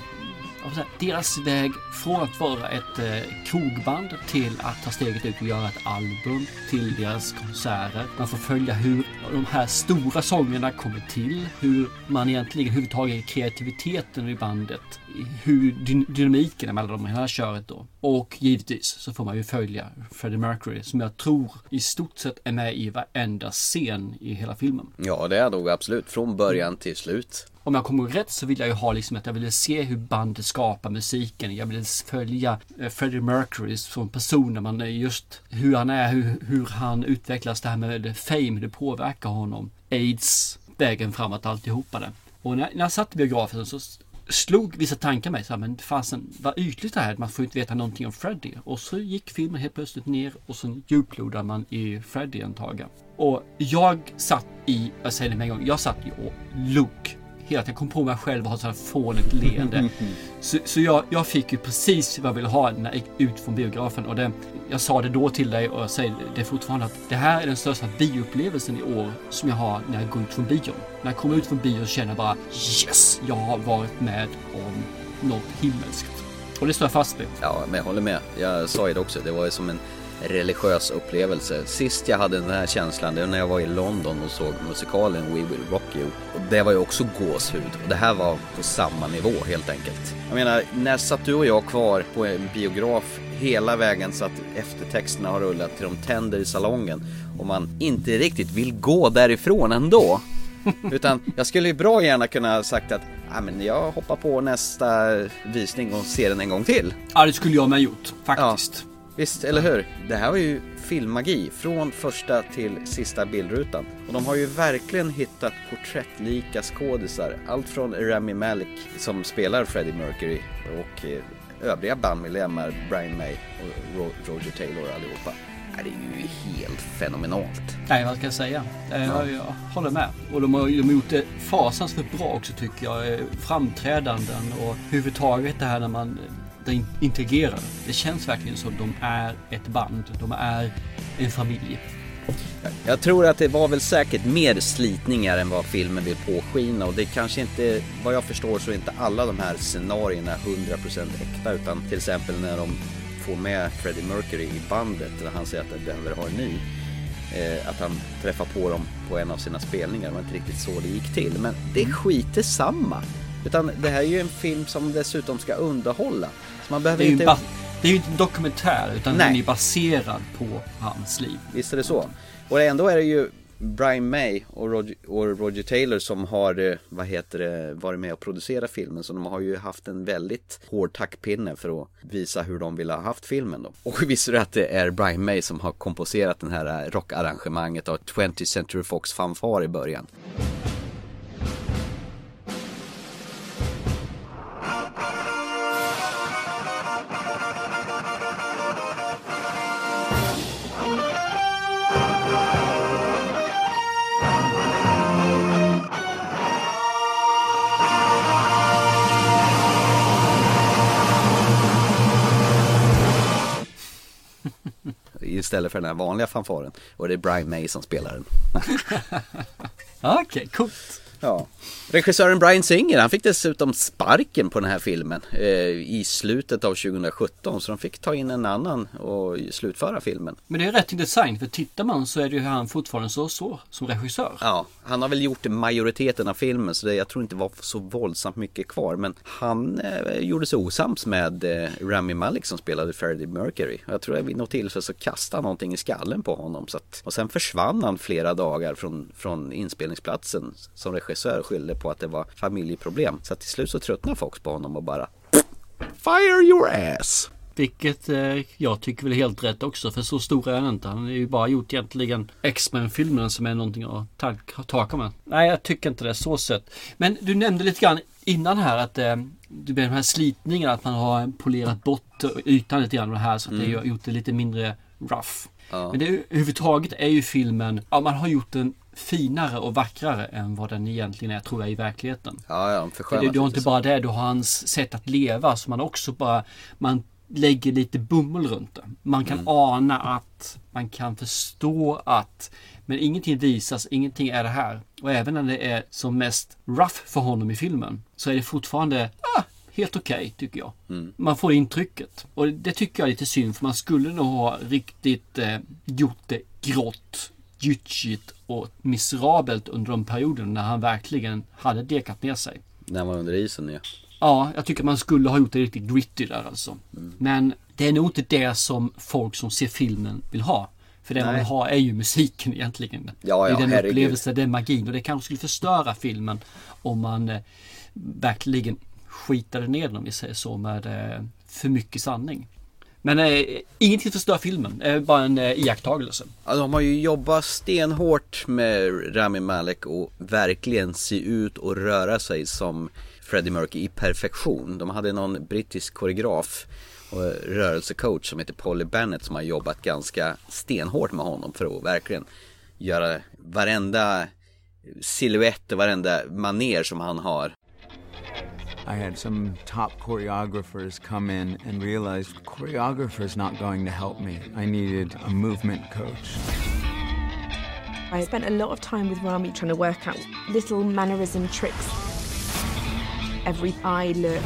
säga, deras väg från att vara ett eh, krogband till att ta steget ut och göra ett album till deras konserter. Man får följa hur de här stora sångerna kommer till, hur man egentligen överhuvudtaget kreativiteten i bandet, hur dy- dynamiken mellan de här köret då. Och givetvis så får man ju följa Freddie Mercury som jag tror i stort sett är med i varenda scen i hela filmen. Ja, det är nog absolut. Från början till slut. Om jag kommer rätt så vill jag ju ha liksom att jag ville se hur bandet skapar musiken. Jag ville följa eh, Freddie Mercury som person när man eh, just hur han är, hur, hur han utvecklas, det här med eh, fame, hur det påverkar honom. Aids, vägen framåt, alltihopa det. Och när, när jag satt i biografen så slog vissa tankar mig så här, men fasen vad ytligt det här är, man får inte veta någonting om Freddie. Och så gick filmen helt plötsligt ner och så djuplodade man i Freddie en tag. Och jag satt i, jag säger det med en gång, jag satt ju och log hela tiden. Jag kom på mig själv och ha sådär fånigt leende. så så jag, jag fick ju precis vad jag ville ha när jag gick ut från biografen. Och det, jag sa det då till dig och jag säger det fortfarande att det här är den största bioupplevelsen i år som jag har när jag går ut från bion. När jag kommer ut från bion känner jag bara yes, jag har varit med om något himmelskt. Och det står jag fast vid. Ja, men jag håller med. Jag sa ju det också, det var ju som en religiös upplevelse. Sist jag hade den här känslan, det var när jag var i London och såg musikalen We Will Rock You. Och det var ju också gåshud. Och det här var på samma nivå helt enkelt. Jag menar, när satt du och jag kvar på en biograf hela vägen så att eftertexterna har rullat till de tänder i salongen och man inte riktigt vill gå därifrån ändå. Utan jag skulle ju bra gärna kunna ha sagt att ja, men jag hoppar på nästa visning och ser den en gång till. Ja, det skulle jag med gjort faktiskt. Visst, eller hur? Det här var ju filmmagi från första till sista bildrutan. Och de har ju verkligen hittat porträttlika skådisar. Allt från Rami Malek som spelar Freddie Mercury och eh, övriga bandmedlemmar, Brian May och Ro- Roger Taylor allihopa. Det är ju helt fenomenalt. Nej, vad ska jag säga? Eh, Ja. Jag håller med. Och de har, de har gjort det fasansfullt bra också tycker jag. Eh, Framträdanden och huvudtaget det här när man in- integrerar. Det känns verkligen som de är ett band. De är en familj. Jag tror att det var väl säkert mer slitningar än vad filmen vill påskina och det kanske inte, vad jag förstår så är inte alla de här scenarierna 100% äkta utan till exempel när de får med Freddie Mercury i bandet när han säger att de behöver ha en ny. Eh, att han träffar på dem på en av sina spelningar, det var inte riktigt så det gick till. Men det är skit samma. Utan det här är ju en film som dessutom ska underhålla. Man behöver Det är, inte... det är ju inte en dokumentär utan Nej. den är baserad på hans liv. Visst är det så. Och ändå är det ju Brian May och Roger, och Roger Taylor som har, eh, vad heter det, varit med och producerat filmen. Så de har ju haft en väldigt hård taktpinne för att visa hur de vill ha haft filmen då. Och visste du att det är Brian May som har komposerat den här rockarrangemanget av 20th Century Fox fanfar i början. Istället för den här vanliga fanfaren. Och det är Brian May som spelar den. Okej, okay, coolt. Ja. Regissören Brian Singer, han fick dessutom sparken på den här filmen eh, i slutet av 2017. Så de fick ta in en annan och slutföra filmen. Men det är rätt intressant för tittar man så är det ju han fortfarande så, så som regissör. Ja, han har väl gjort majoriteten av filmen så det, jag tror inte var så våldsamt mycket kvar. Men han eh, gjorde sig osams med eh, Rami Malek som spelade Freddie Mercury. Jag tror att vid något tillfälle så kastade han någonting i skallen på honom. Så att, och sen försvann han flera dagar från, från inspelningsplatsen som regissör regissör skyllde på att det var familjeproblem. Så till slut så tröttnade Fox på honom och bara Fire your ass! Vilket eh, jag tycker väl är helt rätt också för så stor är han inte. Han har ju bara gjort egentligen X-Men-filmerna som är någonting att ta- taka med. Nej, jag tycker inte det är så sött. Men du nämnde lite grann innan här att eh, du med de här slitningarna att man har polerat bort ytan lite grann och det här så att det har gjort det lite mindre rough. Ja. Men det, överhuvudtaget är ju filmen, ja man har gjort den finare och vackrare än vad den egentligen är tror jag i verkligheten. Ja, ja, För det, du har inte bara det, du har hans sätt att leva som man också bara, man lägger lite bomull runt det. Man kan Mm. ana att, man kan förstå att, men ingenting visas, ingenting är det här. Och även när det är som mest rough för honom i filmen så är det fortfarande ah, helt okej tycker jag. Mm. Man får intrycket. Och det tycker jag är lite synd för man skulle nog ha riktigt eh, gjort det grått, gyttjigt och miserabelt under de perioderna när han verkligen hade dekat ner sig. När han var under isen ja. Ja, jag tycker man skulle ha gjort det riktigt gritty där alltså. Mm. Men det är nog inte det som folk som ser filmen vill ha. För det man Nej. vill ha är ju musiken egentligen. Ja, det ja, är den herregud. upplevelsen, den magin. Och det kanske skulle förstöra filmen om man eh, verkligen skitade ner den om vi säger så med eh, för mycket sanning. Men eh, ingenting förstör filmen, eh, bara en eh, iakttagelse. Ja, de har ju jobbat stenhårt med Rami Malek och verkligen se ut och röra sig som Freddie Mercury i perfektion. De hade någon brittisk koreograf och rörelsecoach som heter Polly Bennett som har jobbat ganska stenhårt med honom för att verkligen göra varenda silhuett och varenda maner som han har. I had some top choreographers come in and realized choreographer's not going to help me. I needed a movement coach. I spent a lot of time with Rami trying to work out little mannerism tricks. Every eye look,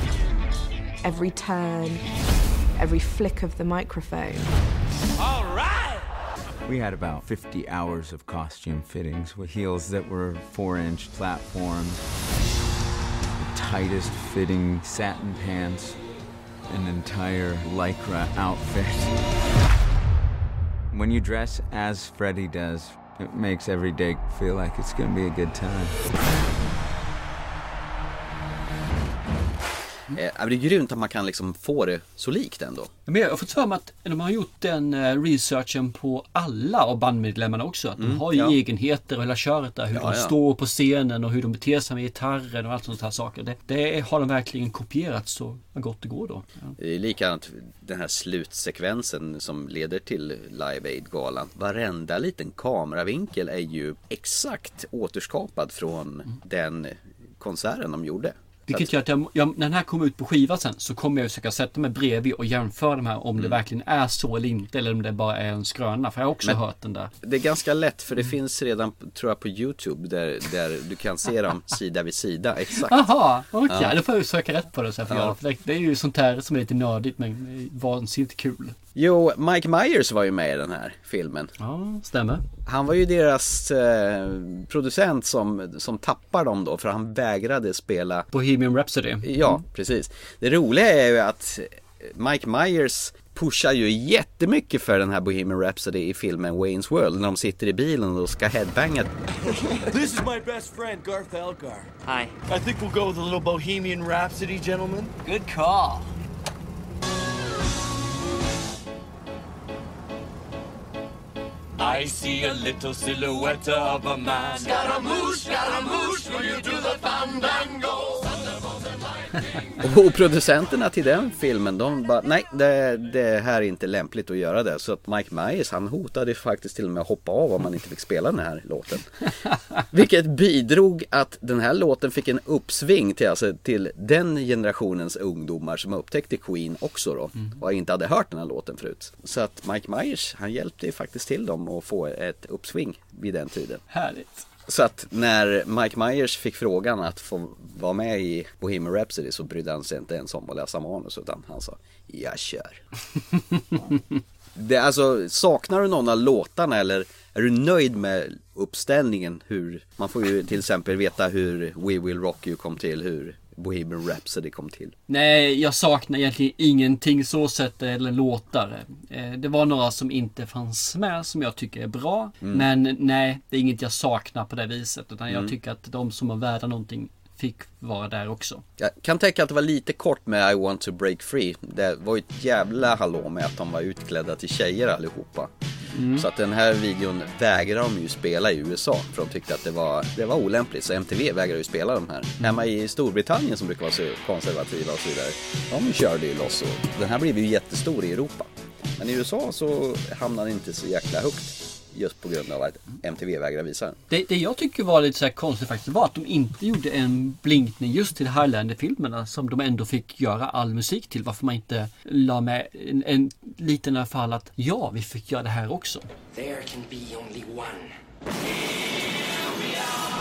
every turn, every flick of the microphone. All right! We had about 50 hours of costume fittings with heels that were four inch platforms, the tightest fitting satin pants, an entire lycra outfit. When you dress as Freddie does, it makes every day feel like it's gonna be a good time. Eh, men det är grymt att man kan liksom få det så likt ändå. Men jag har fått för mig att de har gjort den eh, researchen på alla av bandmedlemmarna också. Att de Mm, har ju ja. egenheter och hela köret där. Hur Ja, de ja. står på scenen och hur de beter sig med gitarren och allt sånt här saker. Det, det har de verkligen kopierat så gott det går då. Det är likadant den här slutsekvensen som leder till Live Aid-galan. Varenda liten kameravinkel är ju exakt återskapad från den konserten de gjorde. Vilket gör att jag, jag, när den här kommer ut på skiva sen så kommer jag försöka sätta mig bredvid och jämföra de här om det Mm. verkligen är så eller inte eller om det bara är en skröna. För jag har också Men- hört den där. Det är ganska lätt för det finns redan, tror jag, på YouTube där, där du kan se dem sida vid sida, exakt. Jaha, okej. Ja. Då får jag söka rätt på det så jag får Ja. göra. För det, det är ju sånt här som är lite nördigt men vansinnigt kul. Jo, Mike Myers var ju med i den här filmen. Ja, stämmer. Han var ju deras eh, producent som, som tappar dem då för han vägrade spela Bohemian Rhapsody. Ja, precis. Det roliga är ju att Mike Myers pushar ju jättemycket för den här Bohemian Rhapsody i filmen Wayne's World när de sitter i bilen och ska headbanga. This is my best friend, Garth Elgar. Hi. I think we'll go with a little Bohemian Rhapsody, gentlemen. Good call. I see a little silhouette of a man. Scaramouche, Scaramouche, will you do the fandango? Och producenterna till den filmen de bara nej det, det här är inte lämpligt att göra det. Så att Mike Myers han hotade faktiskt till och med att hoppa av om man inte fick spela den här låten. Vilket bidrog att den här låten fick en uppsving till, alltså, till den generationens ungdomar som upptäckte Queen också då. Och inte hade hört den här låten förut. Så att Mike Myers han hjälpte ju faktiskt till dem att få ett uppsving vid den tiden. Härligt. Så att när Mike Myers fick frågan att få vara med i Bohemian Rhapsody så brydde han sig inte ens om att läsa manus utan han sa Jag kör. det, alltså, saknar du någon av låtarna eller är du nöjd med uppställningen? Hur, man får ju till exempel veta hur We Will Rock You kom till, hur Bohemian Rhapsody kom till. Nej, jag saknar egentligen ingenting så sett eller låtar. Eh, Det var några som inte fanns med som jag tycker är bra. Mm. Men nej, det är inget jag saknar på det viset. Utan jag Mm. tycker att de som var värda någonting fick vara där också. Jag kan tänka att det var lite kort med I want to break free. Det var ju ett jävla hallå med att de var utklädda till tjejer allihopa. Mm. Så att den här videon vägrar de ju spela i USA för de tyckte att det var, det var olämpligt. Så MTV vägrar ju spela de här. Hemma i Storbritannien som brukar vara så konservativa och så vidare. De körde ju loss och den här blev ju jättestor i Europa. Men i USA så hamnade den inte så jäkla högt. Just på grund av att MTV vägrar visa den. Det, det jag tycker var lite så här konstigt faktiskt var att de inte gjorde en blinkning just till Highlander-filmerna som de ändå fick göra all musik till. Varför man inte la med en, en liten i alla fall att ja, vi fick göra det här också. There can be only one.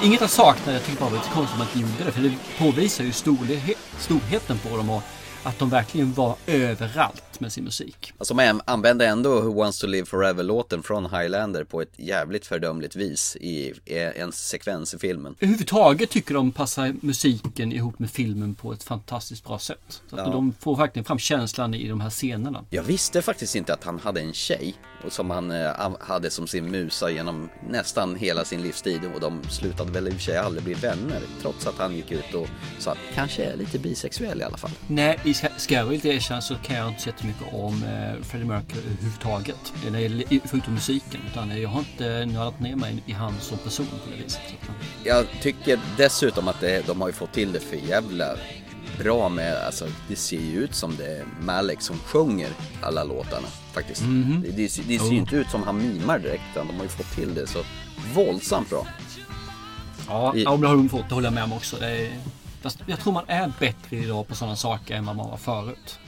Inget jag saknar, jag tycker bara det var lite konstigt att man inte gjorde det. För det påvisar ju storhe- storheten på dem och att de verkligen var överallt med sin musik. Alltså man använde ändå Who Wants To Live Forever-låten från Highlander på ett jävligt fördömligt vis i en sekvens i filmen. Överhuvudtaget tycker de passar musiken ihop med filmen på ett fantastiskt bra sätt. Så Ja. De får verkligen fram känslan i de här scenerna. Jag visste faktiskt inte att han hade en tjej och som han eh, hade som sin musa genom nästan hela sin livstid och de slutade väl i och för sig aldrig bli vänner trots att han gick ut och sa att kanske är lite bisexuell i alla fall. Nej, ska jag väl erkänna så kan jag inte så jättemycket om eh, Freddie Mercury överhuvudtaget. Förutom musiken. Utan jag har inte nördat ner mig i han som person på det viset. Jag tycker dessutom att det, de har ju fått till det för jävla bra med, alltså det ser ju ut som det är Malek som sjunger alla låtarna faktiskt. Mhm. Det, det, ser- det ser ju inte ut som han mimar direkt utan de har ju fått till det så våldsamt bra. Ja, I- ja det har de fått. Det håller jag med om också. Det är, fast jag tror man är bättre idag på sådana saker än vad man var förut.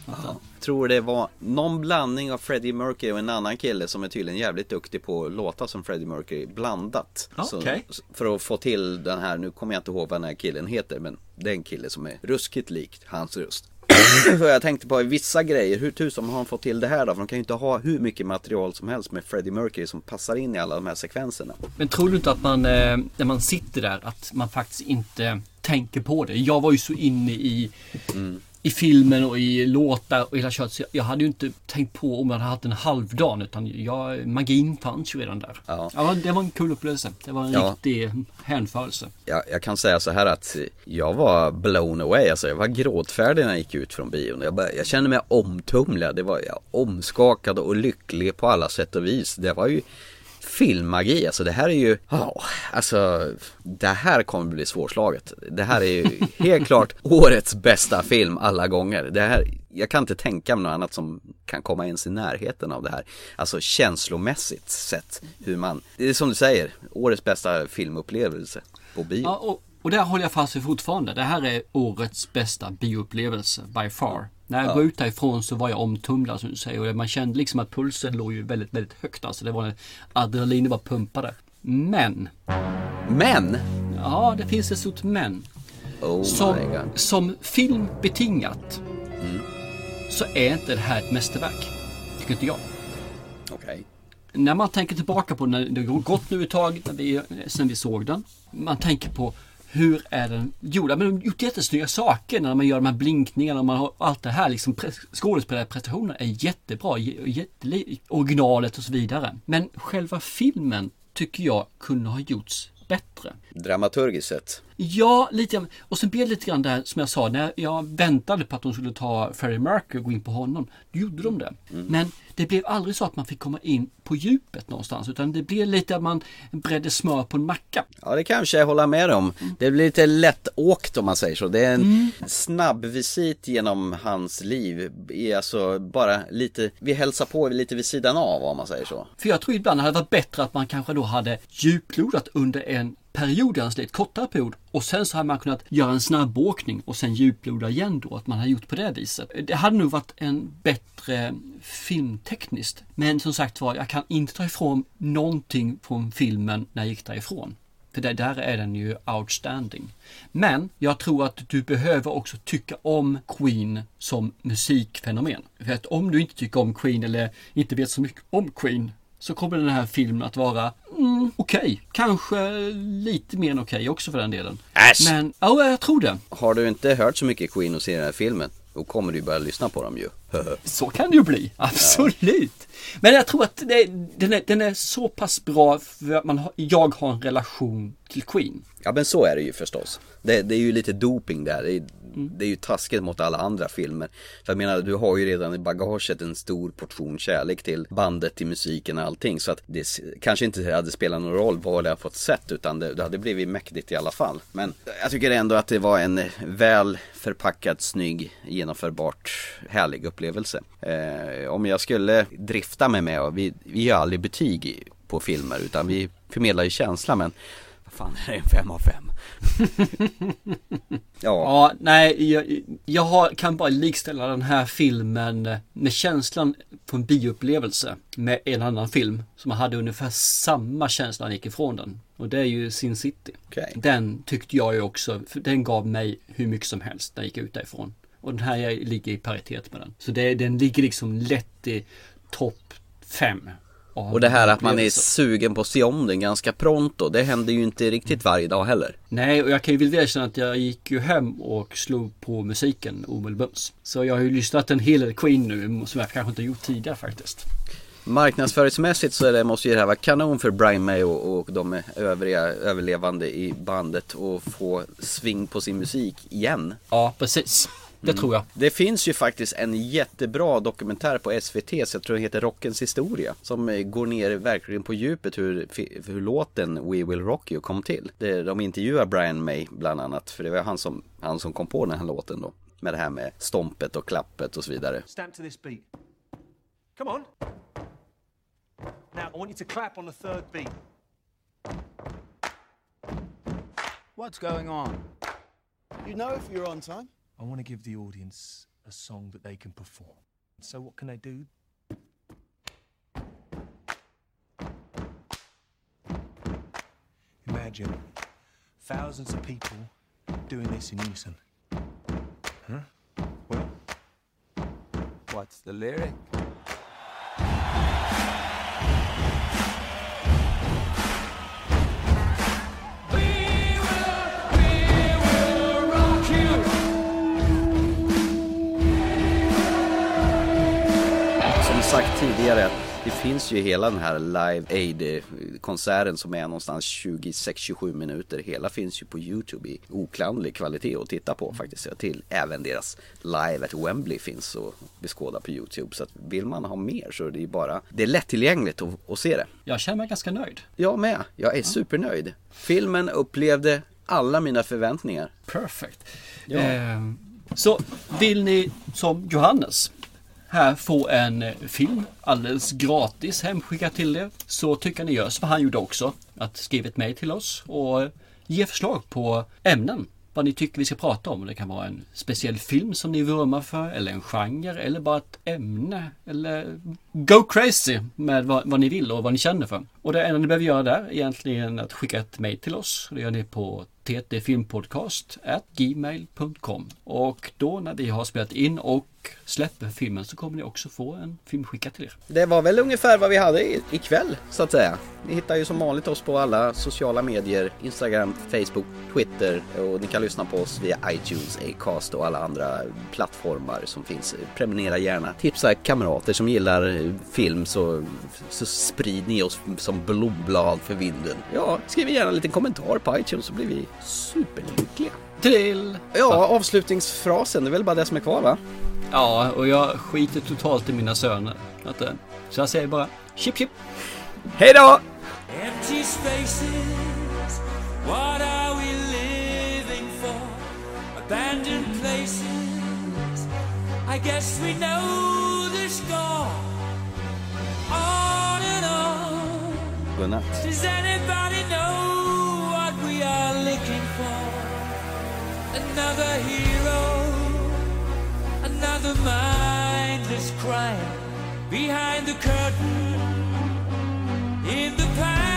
Tror det var någon blandning av Freddie Mercury och en annan kille som är tydligen jävligt duktig på att låta som Freddie Mercury blandat. Så- Okej. För att få till den här, nu kommer jag inte ihåg vad den här killen heter men det är en kille som är ruskigt likt hans röst. För jag tänkte på vissa grejer, hur tusan har han fått till det här då? För de kan ju inte ha hur mycket material som helst med Freddie Mercury som passar in i alla de här sekvenserna. Men tror du inte att man, eh, när man sitter där, att man faktiskt inte tänker på det? Jag var ju så inne i, i filmen och i låtar och hela. Så jag- hade ju inte tänkt på om jag hade haft en halvdan. Utan jag, magin fanns ju redan där. Ja. det var en kul upplevelse. Det var en Ja. riktig hänförelse. Jag, jag kan säga så här att jag var blown away, alltså jag var gråtfärdig när jag gick ut från bion. Jag, bara, jag kände mig omtumlad, det var jag omskakad och lycklig på alla sätt och vis. Det var ju filmmagi, alltså det här är ju, ja, alltså det här kommer bli svårslaget. Det här är ju helt klart årets bästa film alla gånger. Det här, jag kan inte tänka mig något annat som kan komma ens i närheten av det här. Alltså känslomässigt sett hur man, det är som du säger, årets bästa filmupplevelse på bio. Ja, och Och där håller jag fast vid fortfarande. Det här är årets bästa bioupplevelse by far. När jag Ja. går ut därifrån så var jag omtumlad som du säger och man kände liksom att pulsen låg ju väldigt, väldigt högt. Alltså det var adrenalinet bara pumpade. Men. Men? Ja, det finns ett stort men. Oh som, my god. som film betingat Mm. så är inte det här ett mästerverk. Tycker inte jag. Okej. När man tänker tillbaka på när det har gått nu ett tag när vi, sen vi såg den. Man tänker på hur är den gjord? Men de har gjort jättesnygga saker när man gör de här blinkningarna och man har allt det här. Liksom, skådespelarprestationerna är jättebra, jä- originalet och så vidare. Men själva filmen tycker jag kunde ha gjorts bättre. Dramaturgiskt sett. Ja, lite. Och sen blev det lite grann där som jag sa, när jag väntade på att de skulle ta Freddie Mercury och gå in på honom. Då gjorde de det. Men det blev aldrig så att man fick komma in på djupet någonstans. Utan det blev lite att man bredde smör på en macka. Ja det kanske jag håller med om. Det blir lite lätt åkt om man säger så. Det är en Mm. snabb visit genom hans liv. Alltså bara lite, vi hälsar på lite vid sidan av om man säger så. För jag tror ibland hade det varit bättre att man kanske då hade djuplodat under en period i hans liv, kortare period. Och sen så hade man kunnat göra en snabbåkning och sen djuploda igen då, att man hade gjort på det viset. Det hade nog varit en bättre filmtekniskt. Men som sagt var, jag kan inte ta ifrån någonting från filmen när jag gick därifrån. För där, där är den ju outstanding. Men jag tror att du behöver också tycka om Queen som musikfenomen. För att om du inte tycker om Queen eller inte vet så mycket om Queen så kommer den här filmen att vara mm, okej. Kanske lite mer än okej också för den delen. Äsch! Men ja, jag tror det. Har du inte hört så mycket Queen och ser den här filmen, då kommer du börja lyssna på dem ju. Så kan det ju bli, absolut. Men jag tror att det, den, är, den är så pass bra för att man har, jag har en relation till Queen. Ja men så är det ju förstås. Det, det är ju lite doping där. Det Mm. det är ju taskigt mot alla andra filmer. För jag menar, du har ju redan i bagaget en stor portion kärlek till bandet, till musiken och allting. Så att det kanske inte hade spelat någon roll vad det har fått sett utan det, det hade blivit mäktigt i alla fall. Men jag tycker ändå att det var en väl förpackad, snygg, genomförbart, härlig upplevelse. Eh, om jag skulle drifta mig med, och vi, vi gör aldrig betyg på filmer utan vi förmedlar ju känsla men vad fan är det en fem av fem? ja. Ja, nej, jag, jag kan bara likställa den här filmen med känslan på en bioupplevelse med en annan film som hade ungefär samma känsla när jag gick ifrån den. Och det är ju Sin City. Okej. Den tyckte jag ju också, för den gav mig hur mycket som helst när jag gick ut därifrån. Och den här ligger i paritet med den. Så det, den ligger liksom lätt i topp fem. Av Och det här att man är sugen på att se om den ganska pronto, det händer ju inte riktigt varje dag heller. Nej, och jag kan ju väl erkänna att jag gick ju hem och slog på musiken omedelbums. Så jag har ju lyssnat en hel del Queen nu som jag kanske inte gjort tidigare faktiskt. Marknadsföringsmässigt så är det, måste ju det här vara kanon för Brian May och, och de övriga överlevande i bandet och få sving på sin musik igen. Ja, precis. Det tror jag. Det finns ju faktiskt en jättebra dokumentär på SVT, så jag tror den heter Rockens historia. Som eh, går ner verkligen på djupet hur, hur låten We Will Rock You kom till. De intervjuar Brian May bland annat, för det var han som, han som kom på den här låten då. Med det här med stompet och klappet och så vidare. Stamp to this beat. Come on. Now, I want you to clap on the third beat. What's going on? You know if you're on time. I want to give the audience a song that they can perform. So, what can they do? Imagine thousands of people doing this in unison. Huh? Well, What's the lyric? Sagt tidigare, det finns ju hela den här Live Aid-konserten som är någonstans 26-27 minuter. Hela finns ju på YouTube i oklanderlig kvalitet att titta på faktiskt. Jag Till även deras Live at Wembley finns att beskåda på YouTube. Så att vill man ha mer så är det ju bara, det är lättillgängligt att, att se det. Jag känner mig ganska nöjd. Jag med, jag är supernöjd. Filmen upplevde alla mina förväntningar. Perfect. Ja. Eh, så vill ni som Johannes här få en eh, film alldeles gratis hemskickad till er så tycker jag ni gör som han gjorde också. Att skriva ett mejl till oss och eh, ge förslag på ämnen. Vad ni tycker vi ska prata om. Det kan vara en speciell film som ni vurmar för eller en genre eller bara ett ämne. Eller go crazy med vad, vad ni vill och vad ni känner för. Och det enda ni behöver göra där är egentligen att skicka ett mejl till oss. Det gör ni på ttfilmpodcast@gmail.com Och då när vi har spelat in och släpper filmen så kommer ni också få en film skickad till er. Det var väl ungefär vad vi hade i- ikväll så att säga. Ni hittar ju som vanligt oss på alla sociala medier, Instagram, Facebook, Twitter och ni kan lyssna på oss via iTunes, Acast och alla andra plattformar som finns. Prenumerera gärna. Tipsa kamrater som gillar film så, så sprid ni oss som blomblad för vinden. Ja, skriv gärna en liten kommentar på iTunes så blir vi superlyckliga. Till... Ja, avslutningsfrasen, det är väl bara det som är kvar va? Ja, och jag skiter totalt i mina söner. Eh, Så jag säger bara chip chip. Hej då! Empty spaces, what are we living for? Abandoned places, I guess we know the score. On and on. Godnatt. Does anybody know what we are looking for? Another hero, another mindless crime behind the curtain in the pantomime.